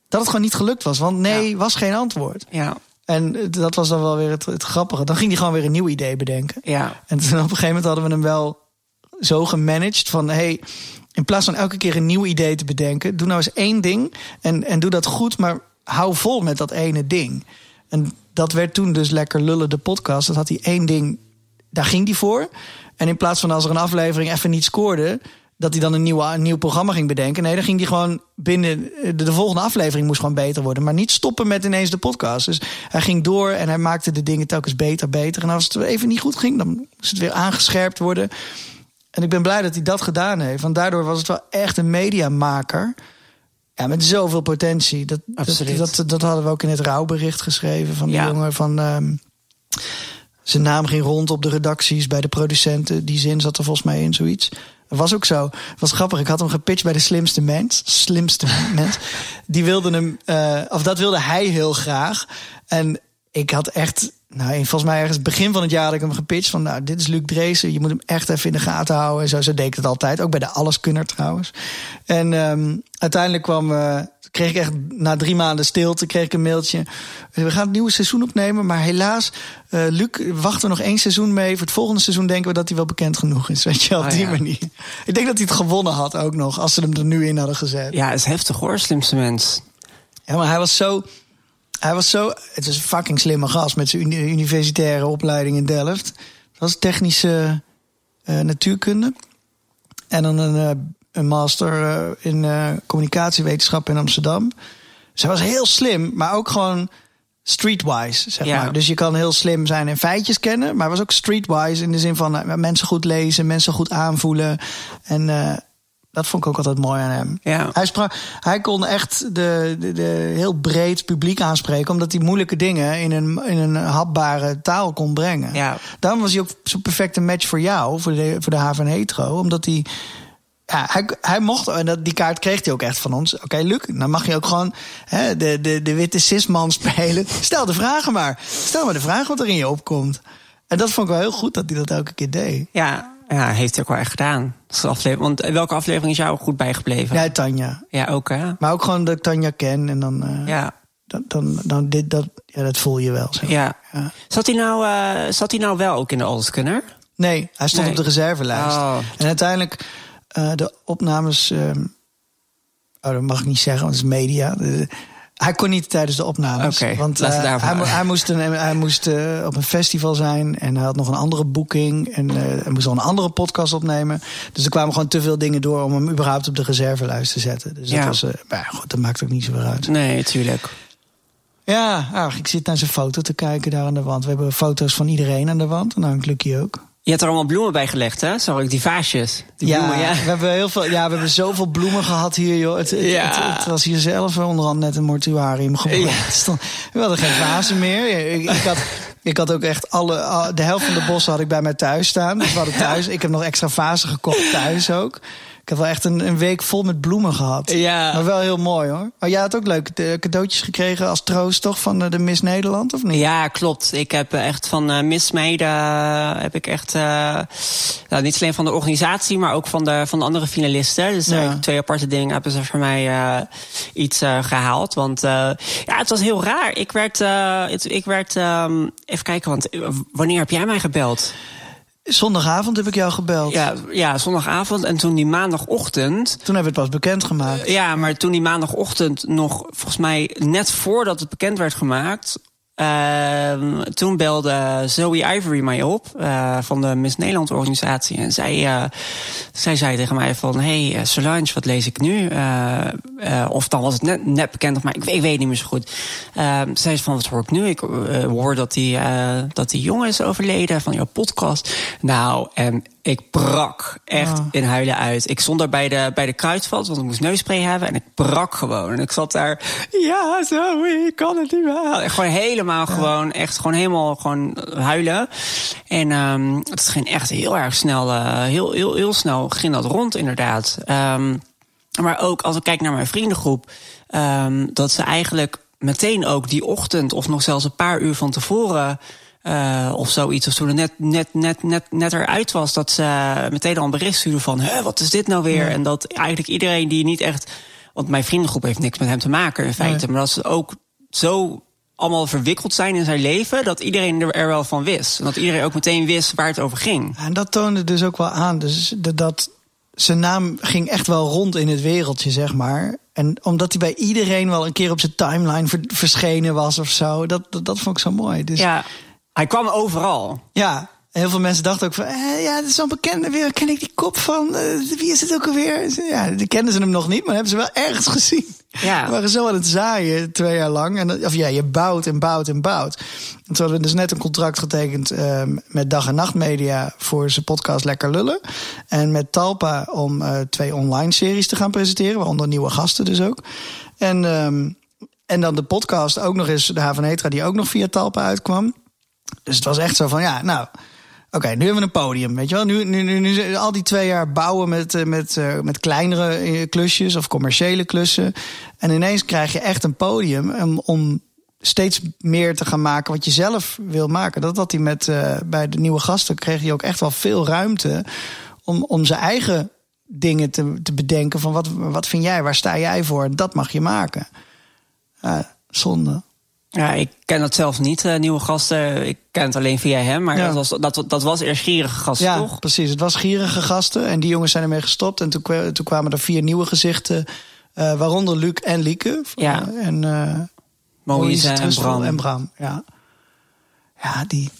dat het gewoon niet gelukt was. Want nee Ja. was geen antwoord. Ja. En dat was dan wel weer het, het grappige. Dan ging hij gewoon weer een nieuw idee bedenken. Ja. En toen op een gegeven moment hadden we hem wel zo gemanaged van hey, in plaats van elke keer een nieuw idee te bedenken, doe nou eens één ding en, en doe dat goed, maar hou vol met dat ene ding. En dat werd toen dus lekker lullen de podcast. Dat had hij één ding, daar ging hij voor. En in plaats van als er een aflevering even niet scoorde, dat hij dan een, nieuwe, een nieuw programma ging bedenken. Nee, dan ging hij gewoon binnen de, de volgende aflevering moest gewoon beter worden. Maar niet stoppen met ineens de podcast. Dus hij ging door en hij maakte de dingen telkens beter, beter. En als het even niet goed ging, dan moest het weer aangescherpt worden. En ik ben blij dat hij dat gedaan heeft. Want daardoor was het wel echt een mediamaker. Ja, met zoveel potentie. Dat, dat, dat, dat hadden we ook in het rouwbericht geschreven van die Ja. jongen. Van, ehm, zijn naam ging rond op de redacties bij de producenten. Die zin zat er volgens mij in, zoiets. Dat was ook zo. Was grappig. Ik had hem gepitcht bij de slimste mens. Slimste mens. Die wilde hem, eh, of dat wilde hij heel graag. En ik had echt, nou, volgens mij ergens begin van het jaar had ik hem gepitcht. Van, nou, dit is Luc Dreesen. Je moet hem echt even in de gaten houden. En zo, zo deed ik het altijd. Ook bij de Alleskunner trouwens. En ehm, uiteindelijk kwam, eh, kreeg ik echt na drie maanden stilte, kreeg ik een mailtje. We gaan het nieuwe seizoen opnemen. Maar helaas, eh Luc, wachten we nog één seizoen mee. Voor het volgende seizoen denken we dat hij wel bekend genoeg is. Weet je, wel, op Oh, die ja. manier. Ik denk dat hij het gewonnen had ook nog. Als ze hem er nu in hadden gezet. Ja, het is heftig hoor, slimste mens. Ja, maar hij was zo. Hij was zo. Het is een fucking slimme gast met zijn uni- universitaire opleiding in Delft. Het was technische eh, natuurkunde. En dan een, eh, een master eh, in communicatiewetenschap in Amsterdam. Dus hij was heel slim, maar ook gewoon streetwise, zeg Ja. maar. Dus je kan heel slim zijn en feitjes kennen, maar hij was ook streetwise in de zin van mensen goed lezen, mensen goed aanvoelen. En dat vond ik ook altijd mooi aan hem. Ja. Hij, sprak, hij kon echt de, de, de heel breed publiek aanspreken, omdat hij moeilijke dingen in een, in een hapbare taal kon brengen. Ja. Daarom was hij ook zo'n perfecte match voor jou, voor de, voor de Hetero, omdat hij. Ja, hij, hij mocht, en dat, die kaart kreeg hij ook echt van ons. Oké, Luc, dan mag je ook gewoon hè, de, de, de witte cisman spelen. Stel de vragen maar. Stel maar de vraag wat er in je opkomt. En dat vond ik wel heel goed dat hij dat elke keer deed. Ja, ja heeft hij ook wel echt gedaan. Aflevering. Want welke aflevering is jou goed bijgebleven? Ja, Tanja. Ja, ook hè? Maar ook gewoon dat ik Tanja ken. En dan, eh, Ja. dan, dan, dan dit, dat, ja, dat voel je wel. Ja. Ja. Zat, hij nou, eh, zat hij nou wel ook in de Alleskunner? Nee, hij stond Nee. op de reservelijst. Oh. En uiteindelijk, eh, de opnames. ehm, oh, dat mag ik niet zeggen, want het is media. Hij kon niet tijdens de opnames. Want daarover hij, hij moest, een, hij moest eh, op een festival zijn en hij had nog een andere boeking. En eh, hij moest al een andere podcast opnemen. Dus er kwamen gewoon te veel dingen door om hem überhaupt op de reservelijst te zetten. Dus Ja. dat was. maar goed, dat maakt ook niet zoveel uit. Nee, tuurlijk. Ja, ach, ik zit naar zijn foto te kijken daar aan de wand. We hebben foto's van iedereen aan de wand. En dan Lucky ook. Je hebt er allemaal bloemen bij gelegd, hè? Zag ik, die vaasjes. Die ja, bloemen, ja. We hebben heel veel, ja, we hebben zoveel bloemen gehad hier, joh. Het, het, Ja. het, het was hier zelf onderhand net een mortuarium geworden. Ja. We hadden geen vazen meer. Ik, ik, had, ik had ook echt alle, al- de helft van de bossen had ik bij mij thuis staan. Dus we hadden thuis. Ik heb nog extra vazen gekocht thuis ook. Ik heb wel echt een, een week vol met bloemen gehad. Ja. Maar wel heel mooi hoor. Maar jij had ook leuke cadeautjes gekregen als troost toch van de Miss Nederland of niet? Ja, klopt. Ik heb echt van Miss Meida heb ik echt nou, niet alleen van de organisatie, maar ook van de, van de andere finalisten. Dus ja. twee aparte dingen hebben ze voor mij iets gehaald. Want ja, het was heel raar. Ik werd, ik werd um, even kijken, want wanneer heb jij mij gebeld? Zondagavond heb ik jou gebeld. Ja, ja, zondagavond. En toen die maandagochtend. Toen hebben we het pas bekendgemaakt. ja, maar toen die maandagochtend nog, volgens mij net voordat het bekend werd gemaakt. Uh, toen belde Zoe Ivory mij op uh, van de Miss Nederland organisatie. En zij, uh, zij zei tegen mij van... hey, uh, Solange, wat lees ik nu? of dan was het net, net bekend, maar ik, ik weet niet meer zo goed. Ehm, zei van, wat hoor ik nu? Ik hoor dat die, dat die jongen is overleden van jouw podcast. Nou, en ik brak echt oh. in huilen uit. Ik stond daar bij de, bij de kruidvat, want ik moest neuspray hebben. En ik brak gewoon. En ik zat daar, ja, zo, ik kan het niet meer. Gewoon helemaal gewoon, echt gewoon helemaal gewoon huilen. En um, het ging echt heel erg snel, uh, heel, heel, heel snel ging dat rond inderdaad. Um, maar ook als ik kijk naar mijn vriendengroep, um, dat ze eigenlijk meteen ook die ochtend of nog zelfs een paar uur van tevoren uh, of zoiets. Of toen het net, net, net, net, net eruit was, dat ze meteen al een bericht stuurden van: Hè, wat is dit nou weer? En dat eigenlijk iedereen die niet echt. Want mijn vriendengroep heeft niks met hem te maken in feite. Maar dat ze ook zo allemaal verwikkeld zijn in zijn leven, dat iedereen er wel van wist. En dat iedereen ook meteen wist waar het over ging. En dat toonde dus ook wel aan. Dus dat zijn naam ging echt wel rond in het wereldje, zeg maar. En omdat hij bij iedereen wel een keer op zijn timeline verschenen was of zo, dat, dat, dat vond ik zo mooi. Dus ja. Hij kwam overal. Ja, heel veel mensen dachten ook van, eh, ja, dat is zo'n bekende weer. Ken ik die kop van? Uh, wie is het ook alweer? Ja, die kenden ze hem nog niet, maar hebben ze wel ergens gezien. Ja. We waren zo aan het zaaien twee jaar lang. En, of ja, je bouwt en bouwt en bouwt. En toen hadden we dus net een contract getekend uh, met Dag en Nacht Media voor zijn podcast Lekker Lullen. En met Talpa om uh, twee online series te gaan presenteren, waaronder nieuwe gasten dus ook. En, um, en dan de podcast ook nog eens, de Haven Hetra, die ook nog via Talpa uitkwam. Dus het was echt zo van, ja, nou, oké, nu hebben we een podium, weet je wel. Nu, nu, nu, al die twee jaar bouwen met, eh, met, uh, met kleinere eh, klusjes of commerciële klussen. En ineens krijg je echt een podium om, om steeds meer te gaan maken wat je zelf wil maken. Dat had hij met, bij de nieuwe gasten, kreeg hij ook echt wel veel ruimte om, om zijn eigen dingen te, te bedenken. Van wat, wat vind jij, waar sta jij voor? Dat mag je maken. Uh, zonde. Ja, ik ken dat zelf niet, uh, nieuwe gasten. Ik ken het alleen via hem. Maar dat, was, dat, dat was eerst gierige gasten, ja, toch? precies. Het was gierige gasten. En die jongens zijn ermee gestopt. En toen, toen kwamen er vier nieuwe gezichten. Uh, waaronder Luc en Lieke. Ja. En uh, Moïse en Bram. En Bram, ja. Ja, die...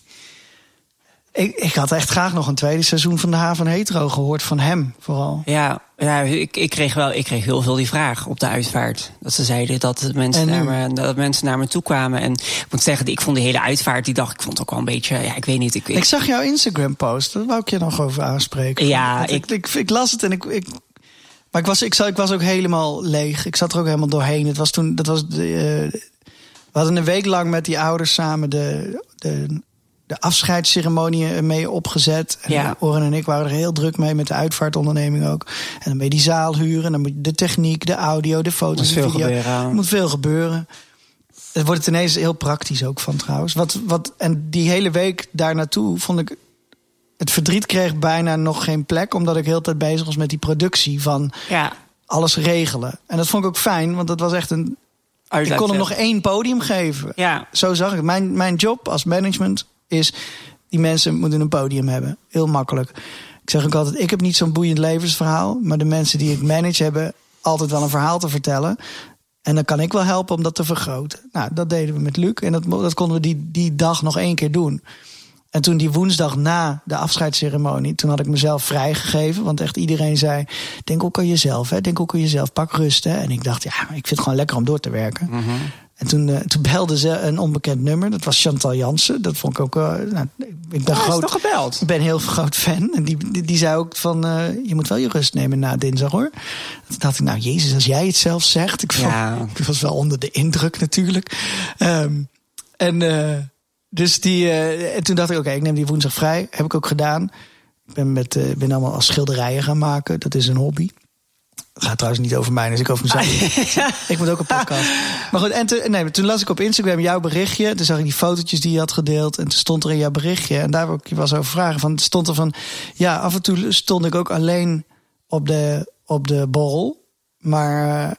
Ik, ik had echt graag nog een tweede seizoen van de Haven Hetero gehoord van hem vooral. Ja, ja ik, ik, kreeg wel, ik kreeg heel veel die vraag op de uitvaart. Dat ze zeiden dat mensen, naar me, dat mensen naar me toe kwamen. En ik moet zeggen, ik vond die hele uitvaart die dag, ik vond het ook wel een beetje, ja, ik weet niet. Ik, ik, zag jouw Instagram post, daar wou ik je nog over aanspreken. Ja, ik, ik, ik, las het en ik, ik maar ik was, ik, ik was ook helemaal leeg. Ik zat er ook helemaal doorheen. Het was toen, dat was de, uh, we hadden een week lang met die ouders samen de, de de afscheidsceremonie mee opgezet. En ja. Oren en ik waren er heel druk mee met de uitvaartonderneming ook. En dan ben je die zaal huren. En dan moet je de techniek, de audio, de foto's, de video. Gebeuren. Er moet veel gebeuren. Het wordt het ineens heel praktisch ook van trouwens. Wat, wat, en die hele week daar naartoe vond ik... Het verdriet kreeg bijna nog geen plek. Omdat ik heel tijd bezig was met die productie van ja. alles regelen. En dat vond ik ook fijn, want dat was echt een... Ik kon hem nog één podium geven. Ja. Zo zag ik. Mijn, mijn job als management is die mensen moeten een podium hebben. Heel makkelijk. Ik zeg ook altijd, ik heb niet zo'n boeiend levensverhaal. Maar de mensen die ik manage hebben altijd wel een verhaal te vertellen. En dan kan ik wel helpen om dat te vergroten. Nou, dat deden we met Luc. En dat, dat konden we die, die dag nog één keer doen. En toen die woensdag na de afscheidsceremonie, toen had ik mezelf vrijgegeven. Want echt iedereen zei: Denk ook aan jezelf, hè? denk ook aan jezelf, pak rust. Hè? En ik dacht, ja, ik vind het gewoon lekker om door te werken. -hmm. En toen, uh, toen belde ze een onbekend nummer. Dat was Chantal Jansen. Dat vond ik ook. Uh, nou, ik ben oh, groot. Toch gebeld? Ik ben heel groot fan. En die, die, die zei ook van. Uh, je moet wel je rust nemen na dinsdag hoor. Toen dacht ik, nou Jezus, als jij het zelf zegt. Ik, ja. vond, ik was wel onder de indruk natuurlijk. Um, en dus die. en toen dacht ik, oké, okay, ik neem die woensdag vrij. Heb ik ook gedaan. ben, met, ben allemaal als schilderijen gaan maken. Dat is een hobby. Het gaat trouwens niet over mij, dus ik over mezelf. ik moet ook een podcast. Maar goed, en te, nee, toen las ik op Instagram jouw berichtje. Toen zag ik die fotootjes die je had gedeeld. En toen stond er in jouw berichtje. En daar wil ik je was over vragen. Van, stond er van, ja, af en toe stond ik ook alleen op de, op de borrel. Maar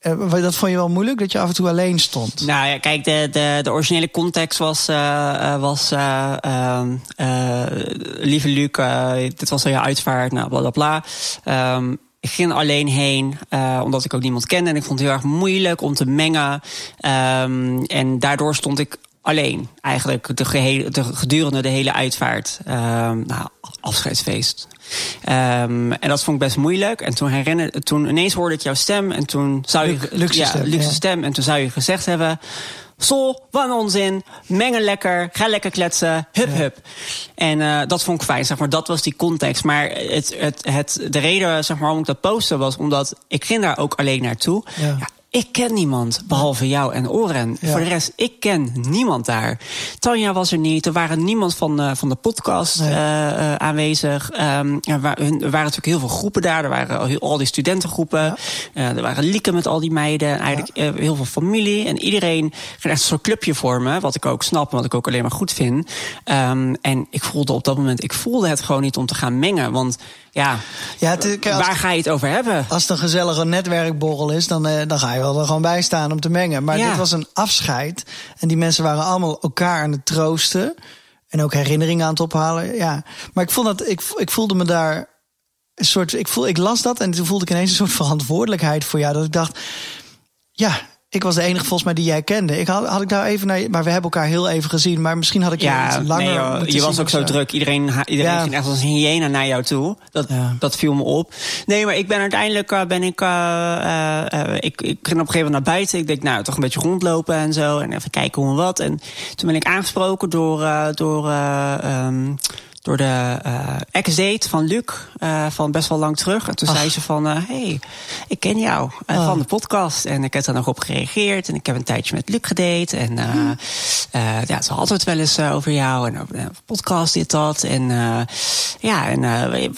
uh, dat vond je wel moeilijk, dat je af en toe alleen stond? Nou ja, kijk, de, de, de originele context was... Uh, was uh, lieve Luc, dit was al je uitvaart, nou, bla bla bla. Um, ik ging alleen heen, uh, omdat ik ook niemand kende. En ik vond het heel erg moeilijk om te mengen. Um, en daardoor stond ik alleen, eigenlijk de, gehele, de gedurende de hele uitvaart. Um, nou, afscheidsfeest. Um, en dat vond ik best moeilijk. En toen, herinner, toen ineens hoorde ik jouw stem. En toen zou je. Luxe ja, stem, luxe stem. En toen zou je gezegd hebben. Sol, wat een onzin. Mengen lekker. Ga lekker kletsen. Hup, ja. hup. En uh, dat vond ik fijn, zeg maar. Dat was die context. Maar het, het, het, de reden, zeg maar, waarom ik dat posten was... omdat ik ging daar ook alleen naartoe. Ja. ja ik ken niemand, behalve jou en Oren. Ja. Voor de rest, ik ken niemand daar. Tanja was er niet. Er waren niemand van, uh, van de podcast nee. uh, uh, aanwezig. Um, er, wa er, waren natuurlijk heel veel groepen daar. Er waren al, al die studentengroepen. Ja. er waren lieken met al die meiden. Eigenlijk ja. heel veel familie. En iedereen ging echt een soort clubje vormen. Wat ik ook snap en wat ik ook alleen maar goed vind. Um, en ik voelde op dat moment, ik voelde het gewoon niet om te gaan mengen. Want ja, ja het, waar ga je het over hebben? Als het een gezellige netwerkborrel is, dan, dan ga je wel er gewoon bij staan om te mengen. Maar ja. dit was een afscheid. En die mensen waren allemaal elkaar aan het troosten. En ook herinneringen aan het ophalen. Ja. Maar ik, vond dat, ik, ik voelde me daar een soort. Ik, voel, ik las dat en toen voelde ik ineens een soort verantwoordelijkheid voor jou. Dat ik dacht. Ja, ik was de enige volgens mij die jij kende. Ik had, had ik daar even naar. Maar we hebben elkaar heel even gezien. Maar misschien had ik ja, je langer. Nee, joh, je was ook zo druk. Iedereen, iedereen ja. ging echt als een hyena naar jou toe. Dat, ja. dat viel me op. Nee, maar ik ben uiteindelijk uh, ben ik, uh, uh, ik. Ik ging op een gegeven moment naar buiten. Ik denk, nou, toch een beetje rondlopen en zo. En even kijken hoe en wat. En toen ben ik aangesproken door. door um, door de uh, ex-date van Luc uh, van best wel lang terug. En toen Ach. zei ze van, uh, hey, ik ken jou oh. van de podcast. En ik heb daar nog op gereageerd. En ik heb een tijdje met Luc gedate. En hmm. ja, ze had het wel eens over jou. En over de podcast, dit, dat. En ja, en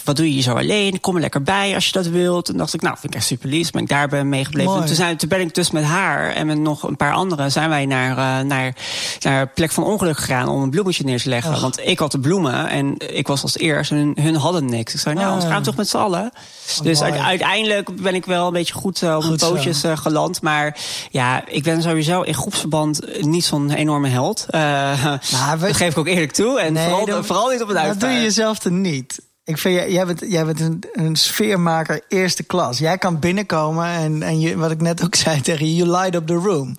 wat doe je hier zo alleen? Kom er lekker bij als je dat wilt. En dacht ik, nou, vind ik echt super lief. Ben ik daar ben meegebleven. En toen, zijn, toen ben ik dus met haar en met nog een paar anderen... zijn wij naar, naar, naar plek van ongeluk gegaan om een bloemetje neer te leggen. Want ik had de bloemen en ik was als eerst en hun hadden niks. Ik zei, nou, oh, we gaan toch met z'n allen. Oh, dus mooi. uiteindelijk ben ik wel een beetje goed uh, op goed mijn pootjes uh, geland. Maar ja, ik ben sowieso in groepsverband niet zo'n enorme held. We... Dat geef ik ook eerlijk toe. En nee, vooral, dan, vooral niet op het uitvaart. Dat doe je jezelf er niet. Ik vind, jij bent, jij bent een, een sfeermaker eerste klas. Jij kan binnenkomen en, en je, wat ik net ook zei tegen je, you light up the room.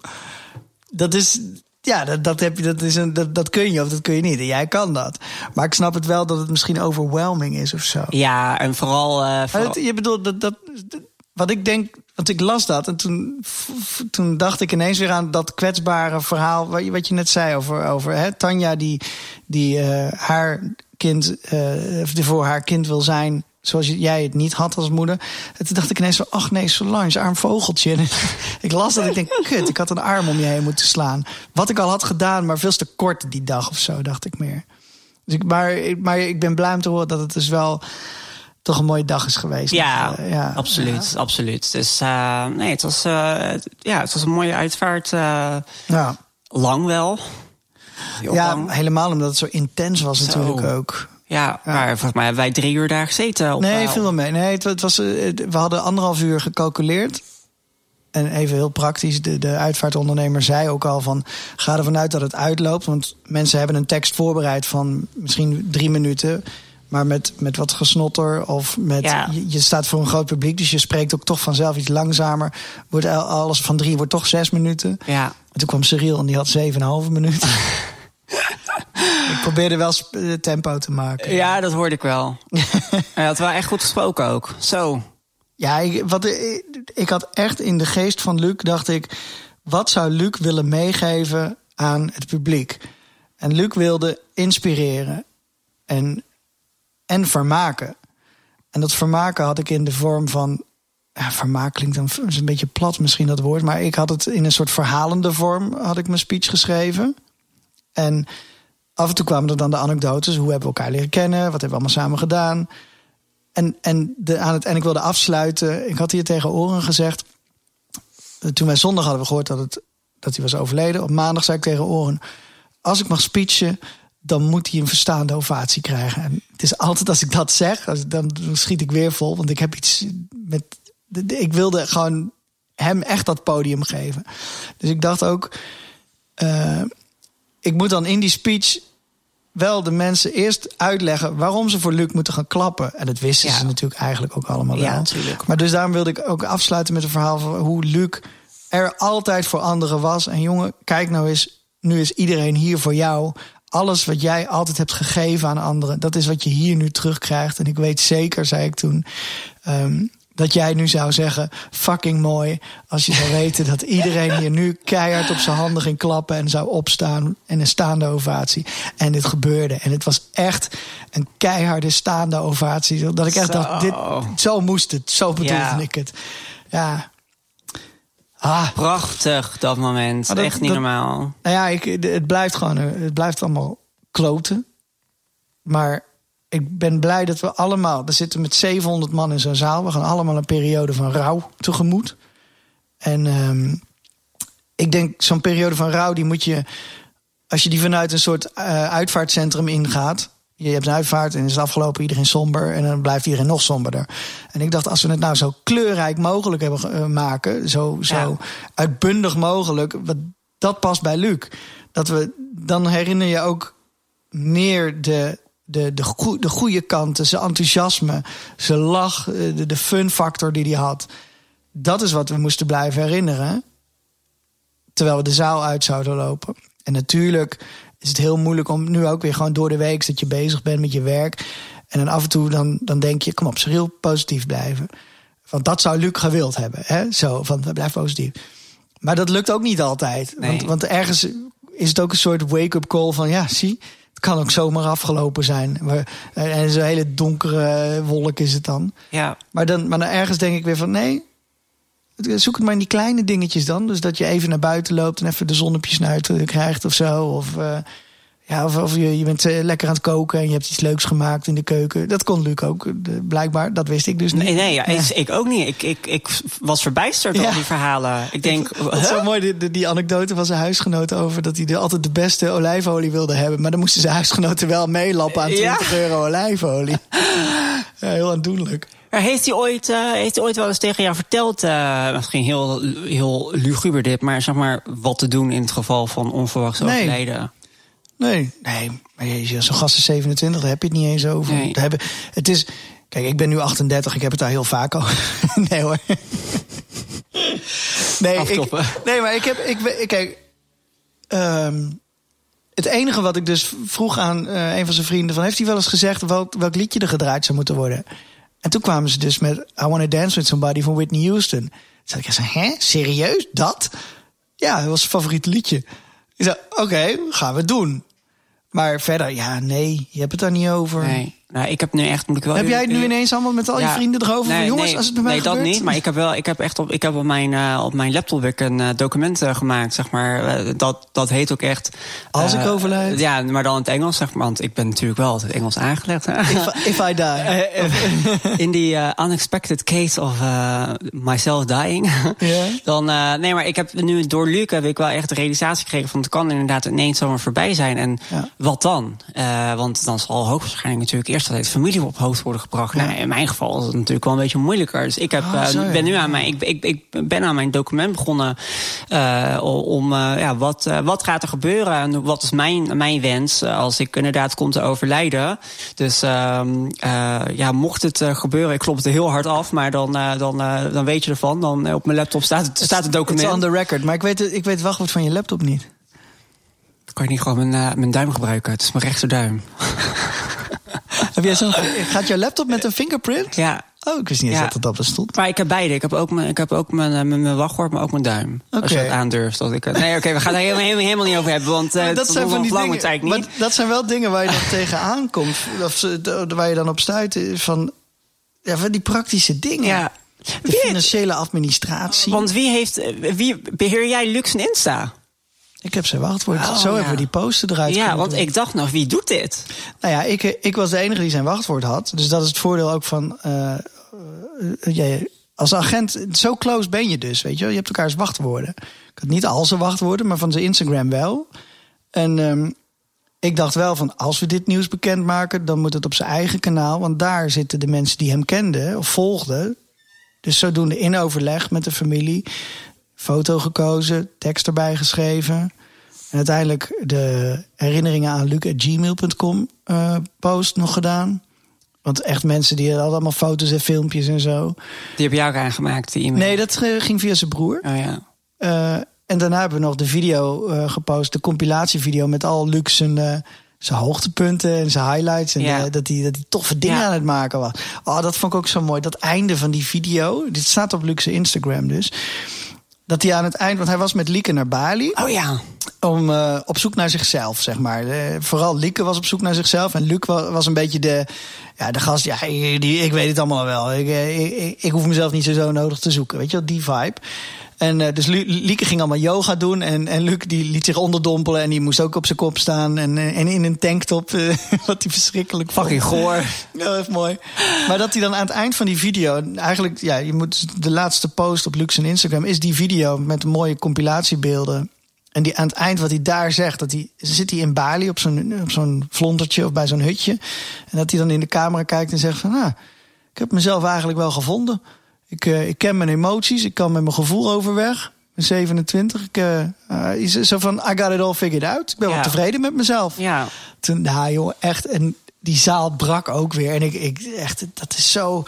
Dat is, ja, dat, dat, heb je, dat, is een, dat, dat kun je of dat kun je niet. En jij kan dat. Maar ik snap het wel dat het misschien overwhelming is of zo. Ja, en vooral. Uh, vooral... Het, je bedoelt dat, dat. Wat ik denk. Want ik las dat en toen, toen dacht ik ineens weer aan dat kwetsbare verhaal. wat je, wat je net zei over, over hè, Tanja, die, die uh, haar kind. Uh, voor haar kind wil zijn zoals jij het niet had als moeder. En toen dacht ik ineens zo, ach nee, Solange, arm vogeltje. En ik las dat, ik denk, kut, ik had een arm om je heen moeten slaan. Wat ik al had gedaan, maar veel te kort die dag of zo, dacht ik meer. Dus ik, maar, maar ik ben blij om te horen dat het dus wel toch een mooie dag is geweest. Ja, uh, ja. absoluut, ja. absoluut. Dus uh, nee, het was, uh, ja, het was een mooie uitvaart. ja. Lang wel. ja, lang. helemaal omdat het zo intens was zo. natuurlijk ook. Ja, ja, maar volgens mij hebben wij drie uur daar gezeten. Op, nee, viel wel mee. Nee, het, het, was, we hadden anderhalf uur gecalculeerd. En even heel praktisch, de, de uitvaartondernemer zei ook al van... ga ervan uit dat het uitloopt. Want mensen hebben een tekst voorbereid van misschien drie minuten... Maar met, met wat gesnotter of met. Ja. Je, je, staat voor een groot publiek, dus je spreekt ook toch vanzelf iets langzamer. Wordt alles van drie wordt toch zes minuten. Ja. En toen kwam Cyril en die had zeven en een halve minuut. ik probeerde wel tempo te maken. Ja, dat hoorde ik wel. Hij had wel echt goed gesproken ook. Zo. Ja, ik, wat, ik, ik had echt in de geest van Luc, dacht ik... wat zou Luc willen meegeven aan het publiek? En Luc wilde inspireren en, en vermaken. En dat vermaken had ik in de vorm van... Ja, vermaak klinkt dan is een beetje plat misschien dat woord... maar ik had het in een soort verhalende vorm... had ik mijn speech geschreven... En af en toe kwamen er dan de anekdotes. Hoe hebben we elkaar leren kennen? Wat hebben we allemaal samen gedaan? En, en de, aan het, en ik wilde afsluiten. Ik had hier tegen Oren gezegd. Toen wij zondag hadden we gehoord dat, het, dat hij was overleden. Op maandag zei ik tegen Oren. Als ik mag speechen, dan moet hij een verstaande ovatie krijgen. En het is altijd als ik dat zeg, dan schiet ik weer vol. Want ik heb iets met. Ik wilde gewoon hem echt dat podium geven. Dus ik dacht ook. Uh, ik moet dan in die speech wel de mensen eerst uitleggen waarom ze voor Luc moeten gaan klappen. En dat wisten ze natuurlijk eigenlijk ook allemaal ja, wel. Natuurlijk. Maar dus daarom wilde ik ook afsluiten met een verhaal van hoe Luc er altijd voor anderen was. En jongen, kijk nou eens, nu is iedereen hier voor jou. Alles wat jij altijd hebt gegeven aan anderen, dat is wat je hier nu terugkrijgt. En ik weet zeker, zei ik toen, um, dat jij nu zou zeggen: fucking mooi. Als je zou weten dat iedereen hier nu keihard op zijn handen ging klappen en zou opstaan in een staande ovatie. En dit gebeurde. En het was echt een keiharde staande ovatie. Dat ik echt zo. dacht: dit, zo moest het. Zo bedoelde ik het. Ja. Ah. Prachtig, dat moment. Dat, echt niet normaal. Nou ja, ik, het blijft gewoon, het blijft allemaal kloten. Maar ik ben blij dat we allemaal, we zitten met 700 man in zo'n zaal. We gaan allemaal een periode van rouw tegemoet. En um, ik denk, zo'n periode van rouw, die moet je, als je die vanuit een soort uh, uitvaartcentrum ingaat. Je hebt een uitvaart en is het afgelopen, iedereen somber. En dan blijft iedereen nog somberder. En ik dacht, als we het nou zo kleurrijk mogelijk hebben uh, maken, zo, zo ja. uitbundig mogelijk, wat, dat past bij Luc. Dat we, dan herinner je ook meer de, de, de, goe, de goede kanten, zijn enthousiasme, zijn lach, de, de fun factor die hij had. Dat is wat we moesten blijven herinneren. Terwijl we de zaal uit zouden lopen. En natuurlijk is het heel moeilijk om nu ook weer gewoon door de week dat je bezig bent met je werk. En dan af en toe dan, dan denk je, kom op, ze heel positief blijven. Want dat zou Luc gewild hebben. Hè? Zo, van blijf positief. Maar dat lukt ook niet altijd. Nee. Want, want ergens is het ook een soort wake-up call van ja, zie, het kan ook zomaar afgelopen zijn. En zo'n hele donkere wolk is het dan. Ja. Maar, dan, maar dan ergens denk ik weer van nee. Zoek het maar in die kleine dingetjes dan. Dus dat je even naar buiten loopt en even de zon op je snuit krijgt of zo. Of, uh, ja, of, of je, je bent uh, lekker aan het koken en je hebt iets leuks gemaakt in de keuken. Dat kon Luc ook, blijkbaar. Dat wist ik dus niet. Nee, nee ja, ja. ik ook niet. Ik, ik, ik was verbijsterd door die verhalen. Ik denk, dat is zo mooi, die, die anekdote van zijn huisgenoten over dat hij de, altijd de beste olijfolie wilde hebben. Maar dan moesten zijn huisgenoten wel meelappen aan 20 euro olijfolie. ja, heel aandoenlijk. Maar heeft hij ooit, uh, heeft hij ooit wel eens tegen jou verteld, uh, misschien heel, heel luguber dit, maar zeg maar wat te doen in het geval van onverwachts nee. overlijden? Nee, nee. Maar je, zo'n gast is 27, daar heb je het niet eens over. Nee. Hebben, het is, kijk, ik ben nu 38, ik heb het daar heel vaak over. nee hoor. nee, ik, nee, maar ik heb, ik, kijk, um, het enige wat ik dus vroeg aan uh, een van zijn vrienden: van, heeft hij wel eens gezegd welk, welk liedje er gedraaid zou moeten worden? En toen kwamen ze dus met I Wanna Dance With Somebody van Whitney Houston. Toen zei ik, hè, serieus, dat? Ja, dat was zijn favoriete liedje. Ik zei, oké, gaan we doen. Maar verder, ja, nee, je hebt het daar niet over. Nee. Nou, ik heb nu echt. Moet ik wel heb jij het nu ineens allemaal met al je vrienden erover? Nee, jongens, nee, als het bij mij Nee, gebeurt? dat niet. Maar ik heb wel. Ik heb echt op. Ik heb op mijn, uh, op mijn laptop weer een uh, document uh, gemaakt. Zeg maar. dat, dat heet ook echt. Als ik overlijd. Ja, maar dan in het Engels, zeg maar. Want ik ben natuurlijk wel altijd Engels aangelegd. if, if I die. in die unexpected case of myself dying. Yeah. dan. nee, maar ik heb nu door Luc heb ik wel echt de realisatie gekregen van het kan inderdaad ineens zomaar voorbij zijn. En ja. wat dan? want dan zal hoogstwaarschijnlijk natuurlijk eerst altijd familie op hoofd worden gebracht. Ja. Nou, in mijn geval is het natuurlijk wel een beetje moeilijker. Dus ik heb, oh, uh, ben nu aan mijn, ik, ik, ik ben aan mijn document begonnen uh, om uh, ja, wat, wat gaat er gebeuren en wat is mijn, mijn wens als ik inderdaad kom te overlijden. Dus ehm, ja, mocht het gebeuren, ik klop het er heel hard af, maar dan, dan, dan weet je ervan. Dan op mijn laptop staat het, staat het document. It's on the record, maar ik weet, ik weet het wachtwoord van je laptop niet. Kan je niet gewoon mijn, mijn duim gebruiken? Het is mijn rechterduim. Heb jij zo'n, gaat jouw laptop met een fingerprint? Ja. Oh, ik wist niet eens ja. dat dat bestond. Maar ik heb beide. Ik heb ook mijn, ik heb ook mijn, mijn, mijn wachtwoord, maar ook mijn duim. Okay. Als je het aandurft. Dat ik, nee, oké, okay, we gaan het helemaal, helemaal, helemaal niet over hebben. Want uh, dat zijn van die dingen, tijd niet. Maar dat zijn wel dingen waar je dan tegenaan komt. Of waar je dan op stuit. Van, ja, van die praktische dingen. Ja. De financiële administratie. Want wie heeft, wie beheer jij Lux en Insta? Ik heb zijn wachtwoord. Oh, Zo ja. hebben we die poster eruit Ja, want doen. ik dacht nog, wie doet dit? Nou ja, ik, ik was de enige die zijn wachtwoord had. Dus dat is het voordeel ook van... eh, eh, jij- als agent, zo close ben je dus, weet je wel. Je hebt elkaars wachtwoorden. Ik had niet al zijn wachtwoorden, maar van zijn Instagram wel. En ehm, ik dacht wel van, als we dit nieuws bekendmaken... dan moet het op zijn eigen kanaal. Want daar zitten de mensen die hem kenden of volgden. Dus zodoende in overleg met de familie. Foto gekozen, tekst erbij geschreven. En uiteindelijk de herinneringen aan luc.gmail.com eh post nog gedaan. Want echt mensen die hadden allemaal foto's en filmpjes en zo. Die heb jij ook aangemaakt, die e-mail. Nee, dat ging via zijn broer. Oh ja. Eh, en daarna hebben we nog de video eh, gepost, de compilatievideo met al Luc zijn, zijn hoogtepunten en zijn highlights. En Ja. dat hij dat hij toffe dingen Ja. aan het maken was. Oh, dat vond ik ook zo mooi. Dat einde van die video. Dit staat op zijn Instagram dus. Dat hij aan het eind, want hij was met Lieke naar Bali Oh ja. om eh, op zoek naar zichzelf, zeg maar. Vooral Lieke was op zoek naar zichzelf. En Luc was, was een beetje de, ja, de gast. Ja, ik, die, ik weet het allemaal wel. Ik, eh, ik, ik, ik hoef mezelf niet zo, zo nodig te zoeken. Weet je wel, die vibe. En eh, dus Lu- Lieke ging allemaal yoga doen. En, en Luc die liet zich onderdompelen. En die moest ook op zijn kop staan. En, eh, en in een tanktop. eh, wat hij verschrikkelijk. Fucking goor. Dat is mooi. Maar dat hij dan aan het eind van die video... Eigenlijk, ja, je moet de laatste post op Luc zijn Instagram... is die video met mooie compilatiebeelden. En die aan het eind wat hij daar zegt... dat hij zit hij in Bali op zo'n op zo'n vlondertje of bij zo'n hutje. En dat hij dan in de camera kijkt en zegt van... Nou, ik heb mezelf eigenlijk wel gevonden. Ik, eh, ik ken mijn emoties, ik kan met mijn gevoel overweg. Ik ben 27. Ik, is zo van, I got it all figured out. Ik ben wel tevreden met mezelf. Ja. Toen, nou joh, echt. En die zaal brak ook weer. En ik, ik echt, dat is zo.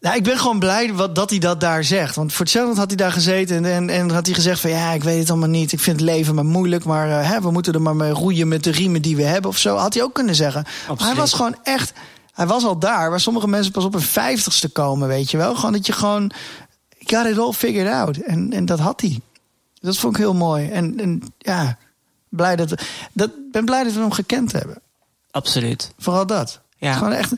Nou, ik ben gewoon blij wat, dat hij dat daar zegt. Want voor hetzelfde had hij daar gezeten en, en, en had hij gezegd van... ja, ik weet het allemaal niet, ik vind het leven maar moeilijk... maar eh, hè, we moeten er maar mee roeien met de riemen die we hebben of zo. Had hij ook kunnen zeggen. Maar hij was gewoon echt... Hij was al daar, waar sommige mensen pas op hun vijftigste komen, weet je wel. Gewoon dat je gewoon... Got it all figured out. En, en dat had hij. Dat vond ik heel mooi. En, en ja, blij dat, dat, ben blij dat we hem gekend hebben. Absoluut. Vooral dat. Ja. Gewoon echt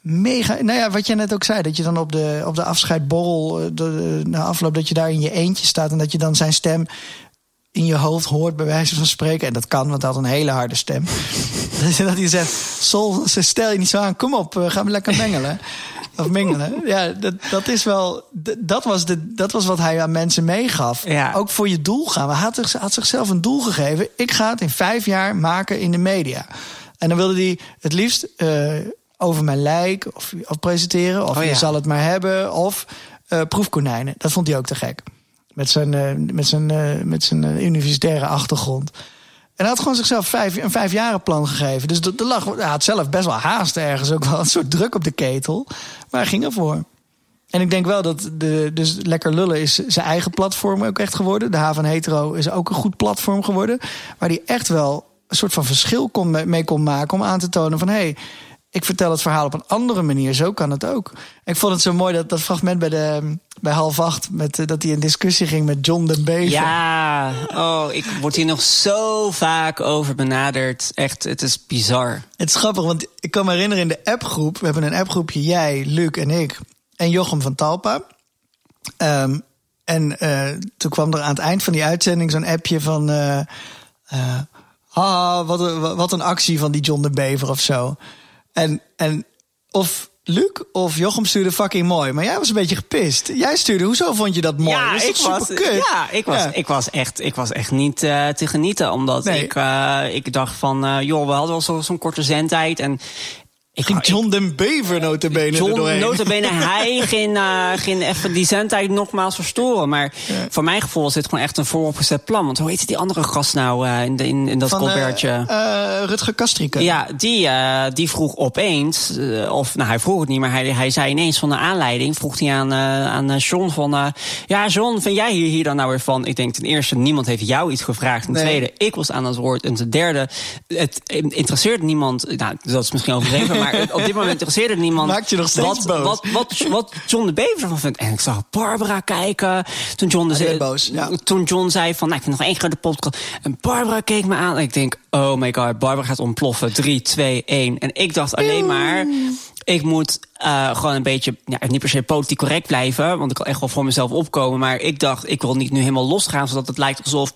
mega. Nou ja, wat jij net ook zei, dat je dan op de, op de afscheidborrel, eh, de, de- na afloop, dat je daar in je eentje staat en dat je dan zijn stem in je hoofd hoort, bij wijze van spreken. En dat kan, want hij had een hele harde stem. dat hij zegt: Sol, stel je niet zo aan, kom op, eh, gaan we lekker mengelen. Of mingelen. Ja, dat, dat is wel. Dat was, de, dat was wat hij aan mensen meegaf. Ja. Ook voor je doel gaan. Hij had, had zichzelf een doel gegeven. Ik ga het in vijf jaar maken in de media. En dan wilde hij het liefst eh, over mijn lijk of, of presenteren. Of Oh ja. je zal het maar hebben. Of eh, proefkonijnen. Dat vond hij ook te gek. Met zijn, eh, met zijn, eh, met zijn eh, universitaire achtergrond. En hij had gewoon zichzelf vijf, een vijfjarenplan gegeven. Dus er er lag, hij had zelf best wel haast ergens. Ook wel een soort druk op de ketel. Maar ging ervoor. En ik denk wel dat de, dus Lekker Lullen is zijn eigen platform ook echt geworden. De H van Hetero is ook een goed platform geworden. Waar hij echt wel een soort van verschil kon, mee kon maken. Om aan te tonen van hé, hey, ik vertel het verhaal op een andere manier. Zo kan het ook. Ik vond het zo mooi dat dat fragment bij, de, bij half acht. Met, eh, dat hij in discussie ging met John den Bever. Ja, oh, ik word hier nog zo vaak over benaderd. Echt, het is bizar. Het is grappig, want ik kan me herinneren in de appgroep. We hebben een appgroepje, jij, Luc en ik. En Jochem van Talpa. Ehm, en eh, toen kwam er aan het eind van die uitzending zo'n appje van... eh, ah, wat, wat een actie van die John de Bever of zo. En, en of Luc of Jochem stuurde fucking mooi. Maar jij was een beetje gepist. Jij stuurde, hoezo vond je dat mooi? Ja, dat ik was, ja, ik was, Ja. Ik, was echt, ik was echt niet eh, te genieten. Omdat Nee. ik, eh, ik dacht van, eh, joh, we hadden wel zo- zo'n korte zendtijd. En Ging John den Bever notabene John, doorheen. notabene, hij ging, eh, ging even die zendtijd nogmaals verstoren. Maar voor mijn gevoel was dit gewoon echt een vooropgezet plan. Want hoe heet die andere gast nou eh, in, de, in, in dat Van, eh, colbertje? eh, Rutger Kastrike. Ja, die, die vroeg opeens, of nou hij vroeg het niet, maar hij, hij zei ineens van de aanleiding, vroeg hij aan, aan John van, ja John, vind jij hier, hier dan nou weer van? Ik denk ten eerste, niemand heeft jou iets gevraagd. Ten Nee. tweede, ik was aan het woord. En ten derde, het interesseert niemand, nou dat is misschien overdreven, maar op dit moment interesseerde niemand Maakt je nog steeds wat, boos. Wat, wat, wat John de Bever ervan vindt. En ik zag Barbara kijken. Toen John, de werd boos, ja. toen John zei van, nou, ik vind nog één keer de podcast. En Barbara keek me aan en ik denk, oh my god, Barbara gaat ontploffen. 3, 2, 1. En ik dacht alleen maar, ik moet eh, gewoon een beetje, ja, niet per se politiek correct blijven. Want ik kan echt wel voor mezelf opkomen. Maar ik dacht, ik wil niet nu helemaal losgaan, zodat het lijkt alsof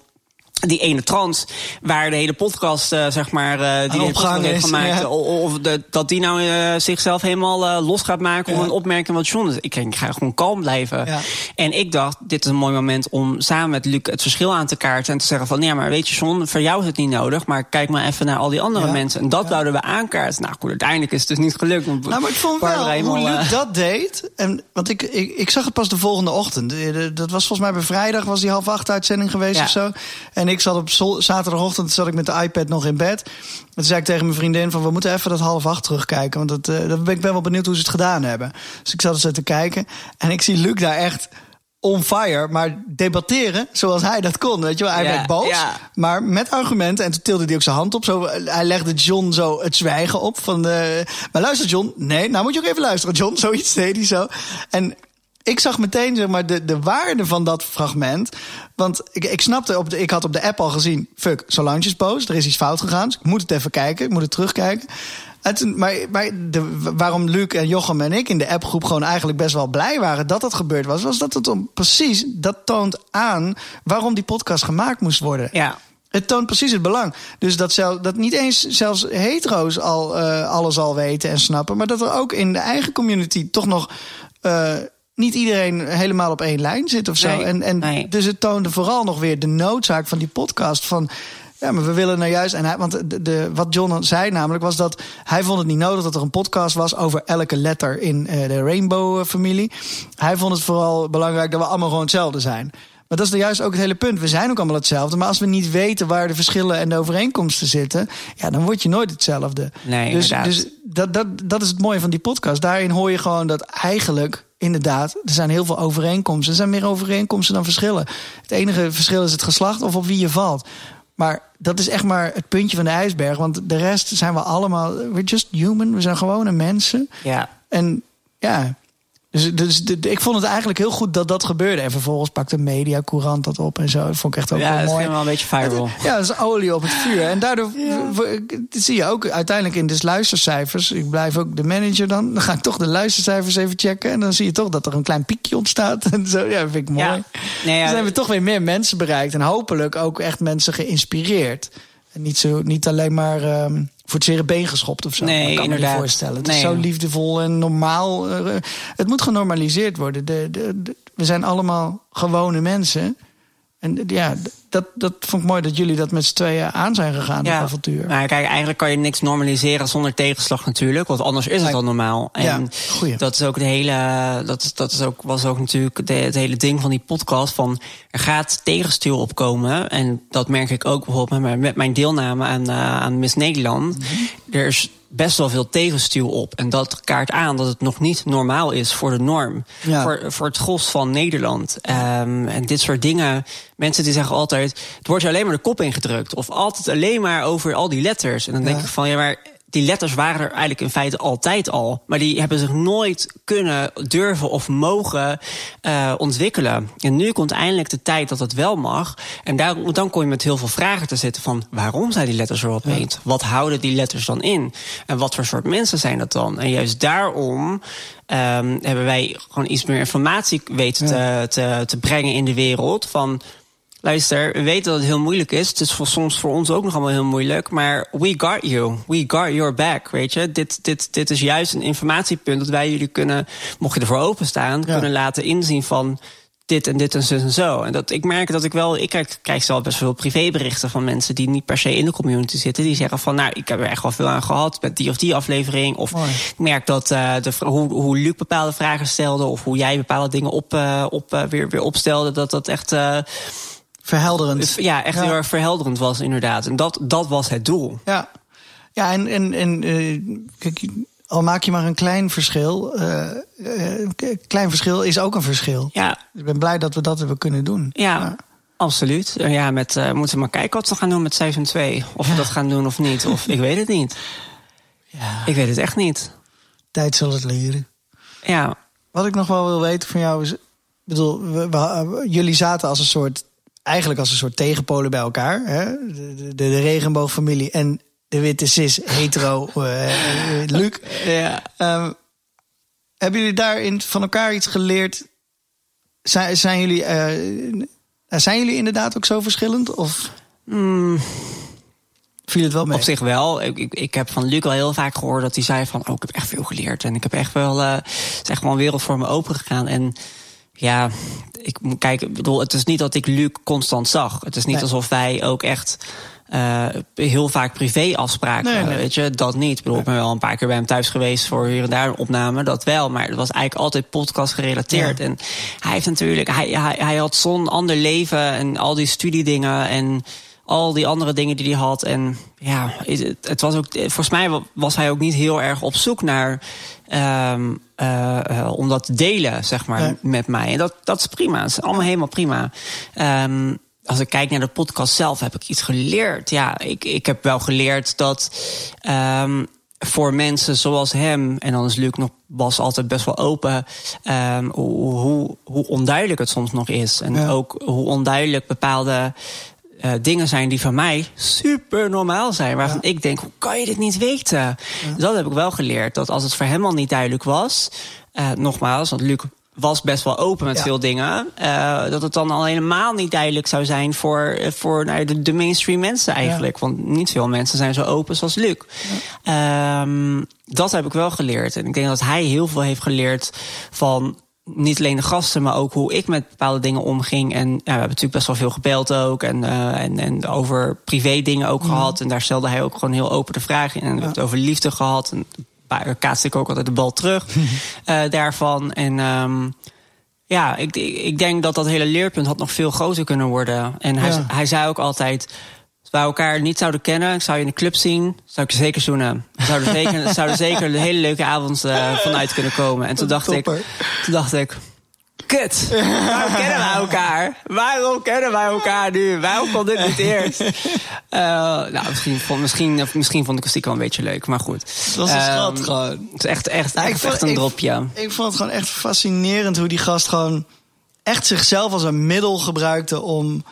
die ene trans, waar de hele podcast, uh, zeg maar, uh, die opgang heeft gemaakt, ja. of de, dat die nou uh, zichzelf helemaal los gaat maken ja. om een opmerking wat John is. Ik, ik ga gewoon kalm blijven. Ja. En ik dacht, dit is een mooi moment om samen met Luc het verschil aan te kaarten en te zeggen van, ja, maar weet je, John, voor jou is het niet nodig, maar kijk maar even naar al die andere mensen. En dat wouden we aankaarten. Nou goed, uiteindelijk is het dus niet gelukt. Want nou, maar ik vond wel hoe Luc dat deed. En, want ik, ik, ik zag het pas de volgende ochtend. Dat was volgens mij bij vrijdag, was die half acht uitzending geweest of zo. En ik zat op zaterdagochtend zat ik met de iPad nog in bed. En toen zei ik tegen mijn vriendin van... we moeten even dat half acht terugkijken. Want dat, uh, ben ik ben wel benieuwd hoe ze het gedaan hebben. Dus ik zat er zo te kijken. En ik zie Luc daar echt on fire, maar debatteren zoals hij dat kon. Weet je wel, hij werd boos, maar met argumenten. En toen tilde hij ook zijn hand op. Zo, hij legde John zo het zwijgen op. Van de, maar luister John, nee, nou moet je ook even luisteren John. Zoiets deed hij zo. En ik zag meteen zeg maar, de, de waarde van dat fragment. Want ik, ik snapte, op de, ik had op de app al gezien... fuck, Solange is boos, er is iets fout gegaan. Dus ik moet het even kijken, ik moet het terugkijken. En toen, maar maar de, waarom Luc en Jochem en ik in de appgroep gewoon eigenlijk best wel blij waren dat dat gebeurd was, was dat het om precies dat toont aan waarom die podcast gemaakt moest worden. Ja. Het toont precies het belang. Dus dat, zelf, dat niet eens zelfs hetero's al uh, alles al weten en snappen, maar dat er ook in de eigen community toch nog. Uh, niet iedereen helemaal op één lijn zit of zo. Nee, en en nee. dus het toonde vooral nog weer de noodzaak van die podcast. Van ja, maar we willen nou juist. En hij, want de, de, wat John zei namelijk was dat hij vond het niet nodig dat er een podcast was over elke letter in uh, de Rainbow-familie. Hij vond het vooral belangrijk dat we allemaal gewoon hetzelfde zijn. Maar dat is nou juist ook het hele punt. We zijn ook allemaal hetzelfde. Maar als we niet weten waar de verschillen en de overeenkomsten zitten, ja, dan word je nooit hetzelfde. Nee, dus dus dat, dat, dat is het mooie van die podcast. Daarin hoor je gewoon dat eigenlijk, inderdaad, er zijn heel veel overeenkomsten. Er zijn meer overeenkomsten dan verschillen. Het enige verschil is het geslacht of op wie je valt. Maar dat is echt maar het puntje van de ijsberg. Want de rest zijn we allemaal. We're just human. We zijn gewone mensen. Ja. En ja. Dus, dus de, de- ik vond het eigenlijk heel goed dat dat gebeurde. En vervolgens pakte Media Courant dat op en zo. Dat vond ik echt ook Ja, wel dat mooi. ging wel een beetje viral. Ja, dat is olie op het vuur. En daardoor zie je ook uiteindelijk in de luistercijfers. Ik blijf ook de manager dan. Dan ga ik toch de luistercijfers even checken. En dan zie je toch dat er een klein piekje ontstaat. En zo, ja, dat vind ik mooi. Ja. Nee, ja, dus dan hebben we toch weer meer mensen bereikt. En hopelijk ook echt mensen geïnspireerd. En niet, zo, niet alleen maar ehm, voor het zere been geschopt of zo. Nee, Dat kan ik me niet inderdaad. voorstellen. Het is zo liefdevol en normaal. Eh, het moet genormaliseerd worden. De, de, de- we zijn allemaal gewone mensen. En ja, dat, dat vond ik mooi dat jullie dat met z'n tweeën aan zijn gegaan, dat avontuur. Nou, kijk, eigenlijk kan je niks normaliseren zonder tegenslag natuurlijk. Want anders is het al normaal. En Ja, goeie. dat is ook de hele. Dat, is- dat is ook, was ook natuurlijk de, het hele ding van die podcast. Van er gaat tegenstuur opkomen. En dat merk ik ook bijvoorbeeld met mijn, met mijn deelname aan, eh, aan Miss Nederland. Mhm. Er is best wel veel tegenstuur op. En dat kaart aan dat het nog niet normaal is voor de norm. Ja. Voor, voor het gros van Nederland. Ehm, en dit soort dingen. Mensen die zeggen altijd: het wordt je alleen maar de kop ingedrukt. Of altijd alleen maar over al die letters. En dan denk ik van ja, maar die letters waren er eigenlijk in feite altijd al. Maar die hebben zich nooit kunnen durven of mogen eh, ontwikkelen. En nu komt eindelijk de tijd dat het wel mag. En daar, dan kom je met heel veel vragen te zitten van... waarom zijn die letters er opeens? Wat houden die letters dan in? En wat voor soort mensen zijn dat dan? En juist daarom ehm, hebben wij gewoon iets meer informatie weten te, te, te brengen in de wereld... van Luister, we weten dat het heel moeilijk is. Het is voor, soms voor ons ook nog allemaal heel moeilijk. Maar we got you. We got your back, weet je. Dit, dit, dit is juist een informatiepunt dat wij jullie kunnen... mocht je ervoor openstaan, Ja. kunnen laten inzien van... dit en dit en zo en zo. En dat, ik merk dat ik wel... Ik krijg, krijg zelf best veel privéberichten van mensen... die niet per se in de community zitten. Die zeggen van, nou, ik heb er echt wel veel aan gehad... met die of die aflevering. Of Mooi. ik merk dat eh, de, hoe, hoe Luc bepaalde vragen stelde... of hoe jij bepaalde dingen op, eh, op, eh, weer, weer opstelde... dat dat echt... Verhelderend. ja, echt Ja. heel erg verhelderend was, inderdaad. En dat, dat was het doel. Ja, ja en, en, en eh, kijk, al maak je maar een klein verschil. een klein verschil is ook een verschil. Ja, Ik ben blij dat we dat hebben kunnen doen. ja, absoluut. Ja, met, moeten we maar kijken wat we gaan doen met seizoen 2. Of we dat gaan doen of niet. Of ik weet het niet. Ja, Ik weet het echt niet. tijd zal het leren. Ja, Wat ik nog wel wil weten van jou is... Ik bedoel, we, we- jullie zaten als een soort... Eigenlijk als een soort tegenpolen bij elkaar. Hè? De, de, de, regenboogfamilie en de witte cis hetero eh, Luc. ja. Ehm, hebben jullie daarin van elkaar iets geleerd? Zijn, zijn, jullie, eh, zijn jullie inderdaad ook zo verschillend? Of? Mm, Viel het wel mee? Op zich wel. Ik, ik, ik heb van Luc al heel vaak gehoord dat hij zei van... oh, ik heb echt veel geleerd. En ik heb echt wel... Uh, het is echt wel een wereld voor me open gegaan. En ja, ik kijk, ik bedoel, het is niet dat ik Luc constant zag. Het is niet Nee. alsof wij ook echt... eh, heel vaak privé afspraken, Nee, nee. weet je, dat niet. Ik bedoel, ik ben wel een paar keer bij hem thuis geweest voor hier en daar een opname, dat wel. Maar het was eigenlijk altijd podcast gerelateerd. Ja. En hij heeft natuurlijk, hij, hij, hij had zo'n ander leven en al die studiedingen en al die andere dingen die hij had. En ja, het, het was ook, volgens mij was hij ook niet heel erg op zoek naar ehm, eh, eh, om dat te delen, zeg maar, met mij. En dat, dat is prima. Dat is allemaal helemaal prima. Ehm, als ik kijk naar de podcast zelf, heb ik iets geleerd. Ja, ik, ik heb wel geleerd dat ehm, voor mensen zoals hem, en dan is Luc nog was altijd best wel open, hoe, hoe, hoe onduidelijk het soms nog is. En Ja. ook hoe onduidelijk bepaalde eh, dingen zijn die van mij super normaal zijn. Waarvan Ja. ik denk, hoe kan je dit niet weten? Dus dat heb ik wel geleerd. Dat als het voor hem al niet duidelijk was, eh, nogmaals, want Luc was best wel open met Ja. veel dingen. eh, dat het dan al helemaal niet duidelijk zou zijn voor, voor nou, de mainstream mensen eigenlijk. Want niet veel mensen zijn zo open zoals Luc. Ehm, dat heb ik wel geleerd. En ik denk dat hij heel veel heeft geleerd van niet alleen de gasten, maar ook hoe ik met bepaalde dingen omging. En ja, we hebben natuurlijk best wel veel gebeld ook. En, eh, en, en over privé dingen ook gehad. En daar stelde hij ook gewoon heel open de vragen in. En we hebben het over liefde gehad. En kaatste ik ook altijd de bal terug eh, daarvan. En ehm, ja, ik, ik denk dat dat hele leerpunt had nog veel groter kunnen worden. En hij, hij zei ook altijd... Als wij elkaar niet zouden kennen, ik zou je in de club zien, zou ik je zeker zoenen. We zouden zeker, zouden zeker een hele leuke avond eh, vanuit kunnen komen. En toen dacht, ik, toen dacht ik, kut, waarom kennen wij elkaar? Waarom kennen wij elkaar nu? Waarom kon dit niet eerst? Eh, nou, misschien vond, misschien, misschien vond ik het stiekem wel een beetje leuk, maar goed. Het was een schat gewoon. Het is echt, echt, Nou, ik echt, vond- echt een ik- dropje. Ik vond het gewoon echt fascinerend hoe die gast gewoon echt zichzelf als een middel gebruikte om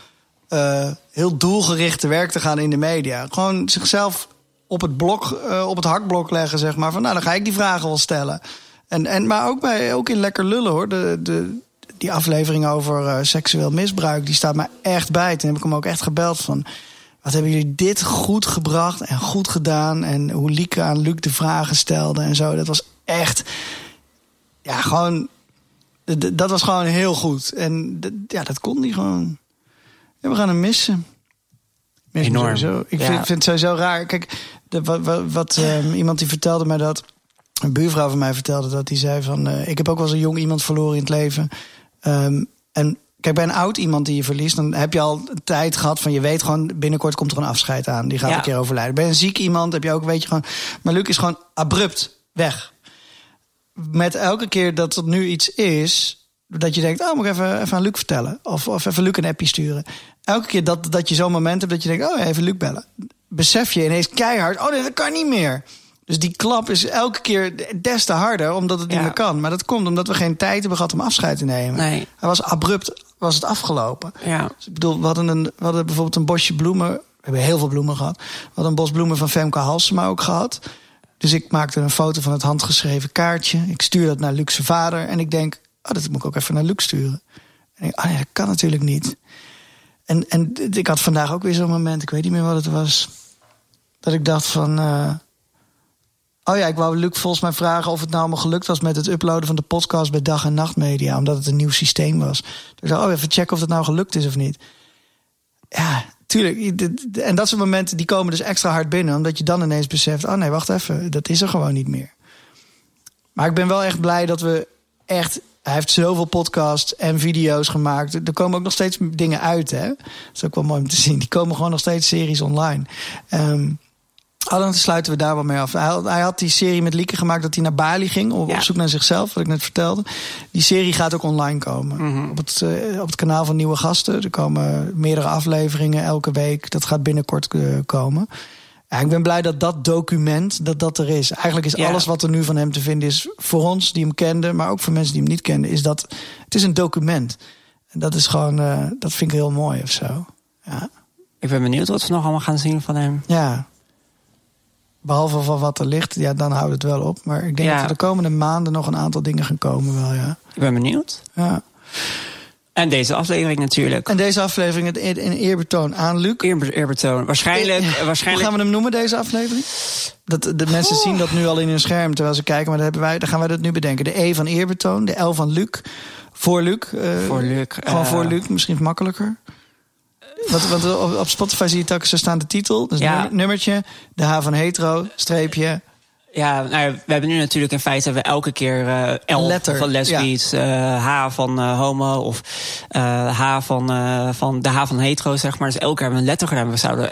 eh, heel doelgericht te werk te gaan in de media. Gewoon zichzelf op het blok, eh, op het hakblok leggen, zeg maar. Van nou, dan ga ik die vragen wel stellen. En, en, maar ook, bij, ook in Lekker Lullen hoor. De, de, die aflevering over eh, seksueel misbruik, die staat me echt bij. Toen heb ik hem ook echt gebeld van. Wat hebben jullie dit goed gebracht en goed gedaan? En hoe Lieke aan Luc de vragen stelde en zo. Dat was echt. Ja, gewoon. Dat was gewoon heel goed. En ja, dat kon die gewoon. Ja, we gaan hem missen. Mis hem Enorm. Sowieso. Ik Ja. vind, vind het sowieso raar. Kijk, de, wat, wat, wat, ehm, iemand die vertelde mij dat. Een buurvrouw van mij vertelde dat. Die zei van. eh, ik heb ook wel eens een jong iemand verloren in het leven. Ehm, en kijk, bij een oud iemand die je verliest. dan heb je al een tijd gehad van. je weet gewoon. binnenkort komt er een afscheid aan. Die gaat Ja. een keer overlijden. Bij een ziek iemand heb je ook. weet je gewoon. Maar Luc is gewoon abrupt weg met elke keer dat er nu iets is, dat je denkt, oh, moet ik even, even aan Luc vertellen. Of, of even Luc een appje sturen. Elke keer dat, dat je zo'n moment hebt dat je denkt, oh, even Luc bellen. Besef je ineens keihard, oh nee, dat kan niet meer. Dus die klap is elke keer des te harder, omdat het niet meer kan. Maar dat komt omdat we geen tijd hebben gehad om afscheid te nemen. Nee. Hij was abrupt, was het afgelopen. Ja. Dus ik bedoel, we hadden, een, we hadden bijvoorbeeld een bosje bloemen. We hebben heel veel bloemen gehad. We hadden een bos bloemen van Femke Halsema ook gehad. Dus ik maakte een foto van het handgeschreven kaartje. Ik stuur dat naar Luc zijn vader. En ik denk, oh, dat moet ik ook even naar Luc sturen. En oh nee, dat kan natuurlijk niet. En, en ik had vandaag ook weer zo'n moment, ik weet niet meer wat het was. Dat ik dacht van... eh, oh ja, ik wou Luc volgens mij vragen of het nou allemaal gelukt was... met het uploaden van de podcast bij Dag en Nacht Media. Omdat het een nieuw systeem was. Dus ik dacht, oh, even checken of het nou gelukt is of niet. Ja, tuurlijk. En dat soort momenten die komen dus extra hard binnen. Omdat je dan ineens beseft, oh nee, wacht even. Dat is er gewoon niet meer. Maar ik ben wel echt blij dat we echt... Hij heeft zoveel podcasts en video's gemaakt. Er komen ook nog steeds dingen uit, hè. Dat is ook wel mooi om te zien. Die komen gewoon nog steeds series online. Oh, dan sluiten we daar wel mee af. Hij had, hij had die serie met Lieke gemaakt dat hij naar Bali ging. Op, Ja. op zoek naar zichzelf, wat ik net vertelde. Die serie gaat ook online komen. op, het, eh, op het kanaal van Nieuwe Gasten. Er komen meerdere afleveringen elke week. Dat gaat binnenkort eh, komen. Ja, ik ben blij dat dat document, dat dat er is. Eigenlijk is Ja. alles wat er nu van hem te vinden is... voor ons die hem kenden, maar ook voor mensen die hem niet kenden... is dat het is een document. En dat is gewoon, eh, dat vind ik heel mooi of zo. Ja. Ik ben benieuwd wat we nog allemaal gaan zien van hem. Ja. Behalve van wat er ligt, ja, dan houdt het wel op. Maar ik denk Ja. dat er de komende maanden nog een aantal dingen gaan komen wel, ja. Ik ben benieuwd. ja. En deze aflevering natuurlijk. En deze aflevering in, in eerbetoon aan Luc. Eer, eerbetoon. Waarschijnlijk, waarschijnlijk... Hoe gaan we hem noemen, deze aflevering? Dat, de mensen zien dat nu al in hun scherm terwijl ze kijken. Maar dan, hebben wij, dan gaan wij dat nu bedenken. De E van eerbetoon, de L van Luc. Voor Luc. Uh, voor Luc. Gewoon uh, voor Luc, misschien makkelijker. Want, want op, op, Spotify zie je dat zo staan de titel. Dus ja. nummertje, de H van hetero, streepje, ja, nou, we hebben nu natuurlijk in feite we elke keer uh, L Letter, van lesbisch, ja. uh, H van uh, homo of H van, van de H van hetero, zeg maar. Dus elke keer hebben we een letter gedaan. We zouden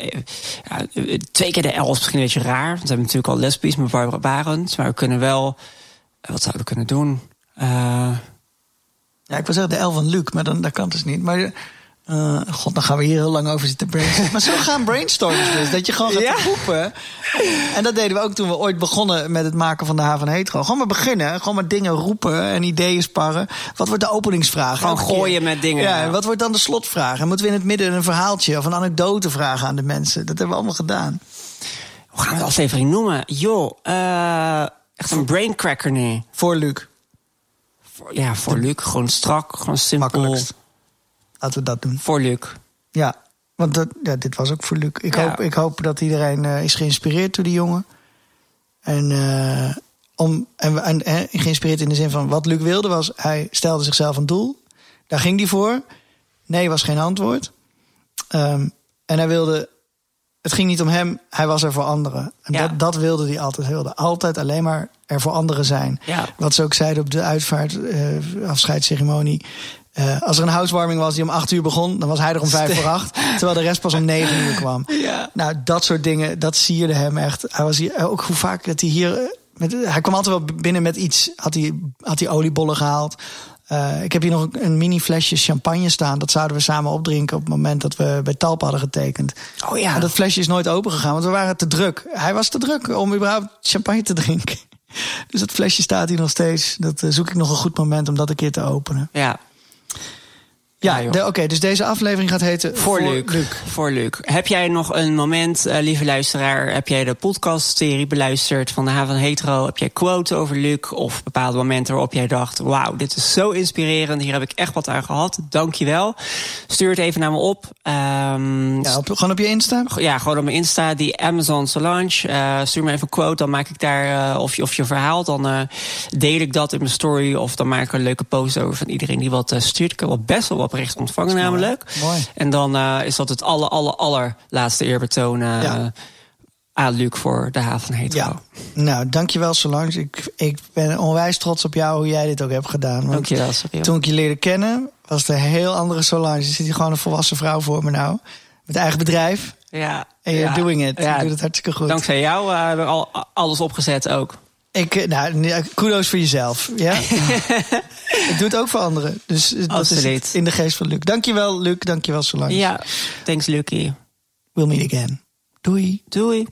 twee keer de L is misschien een beetje raar. Want we hebben natuurlijk al lesbisch met Barbara Barends. Maar we kunnen wel, wat zouden we kunnen doen? ja, ik wil zeggen de L van Luc, maar dan, dat kan dus niet. Maar uh, God, dan gaan we hier heel lang over zitten brainstormen. maar zo gaan brainstorms dus. Dat je gewoon gaat ja. roepen. En dat deden we ook toen we ooit begonnen met het maken van de H van Hetero. Gewoon maar beginnen. Gewoon maar dingen roepen en ideeën sparren. Wat wordt de openingsvraag? Gewoon gooien met dingen. Ja, en wat wordt dan de slotvraag? En moeten we in het midden een verhaaltje of een anekdote vragen aan de mensen? Dat hebben we allemaal gedaan. Hoe gaan we de aflevering noemen? Joh, uh, echt een braincracker nu. Voor Luc. Voor, ja, voor de... Luc. Gewoon strak, gewoon simpel. Makkelijkst. Laten we dat doen. Voor Luc. Ja, want dat, ja, dit was ook voor Luc. Ik, hoop, ik hoop dat iedereen uh, is geïnspireerd door die jongen. En, uh, om, en, en, en, geïnspireerd in de zin van wat Luc wilde was... hij stelde zichzelf een doel. Daar ging hij voor. Nee was geen antwoord. Um, en hij wilde... Het ging niet om hem, hij was er voor anderen. En ja. dat, dat wilde hij altijd. Hij wilde altijd alleen maar er voor anderen zijn. Ja. Wat ze ook zeiden op de uitvaart, uh, afscheidsceremonie. Uh, als er een housewarming was die om acht uur begon, dan was hij er om vijf voor acht. Terwijl de rest pas om negen uur kwam. Ja. Nou, dat soort dingen, dat sierde hem echt. Hij was hier ook hoe vaak dat hij hier. eh, Met, hij kwam altijd wel binnen met iets. Had hij, had hij oliebollen gehaald. Uh, ik heb hier nog een mini flesje champagne staan. Dat zouden we samen opdrinken op het moment dat we bij Talp hadden getekend. Oh ja. En dat flesje is nooit open gegaan, want we waren te druk. Hij was te druk om überhaupt champagne te drinken. Dus dat flesje staat hier nog steeds. Dat zoek ik nog een goed moment om dat een keer te openen. Ja. Ja, ja oké, okay, dus deze aflevering gaat heten Voor, Luc. Voor Luc. Heb jij nog een moment, uh, lieve luisteraar, heb jij de podcastserie beluisterd van de H van Hetero? Heb jij quote over Luc of bepaalde momenten waarop jij dacht, wauw, dit is zo inspirerend, hier heb ik echt wat aan gehad, dankjewel. Stuur het even naar me op. Um, ja, op, gewoon op je Insta? Ja, gewoon op mijn Insta, die Amazon Solange. Uh, stuur me even een quote, dan maak ik daar, uh, of, je, of je verhaal, dan deel ik dat in mijn story of dan maak ik een leuke post over van iedereen die wat stuurt. Ik heb wel best wel bericht ontvangen mooi. namelijk. Mooi. En dan uh, is dat het aller, aller, allerlaatste eerbetoon uh, ja. aan Luc voor de haven hetero. Ja. Nou, dankjewel Solange. Ik, ik ben onwijs trots op jou hoe jij dit ook hebt gedaan. Want dankjewel, Cyril. Toen ik je leerde kennen, was het een heel andere Solange. Je zit hier gewoon een volwassen vrouw voor me nou. Met eigen bedrijf. Ja. En you're ja. doing it. Ja. Je doet het hartstikke goed. Dankzij jou uh, hebben we al alles opgezet ook. Ik, nou, kudos voor jezelf. Ja? ik doe het ook voor anderen. Dus dat Absoluut. is in de geest van Luc. Dankjewel, Luc. Dankjewel, Solange. Ja, thanks, Lucky. We'll meet again. Doei. Doei.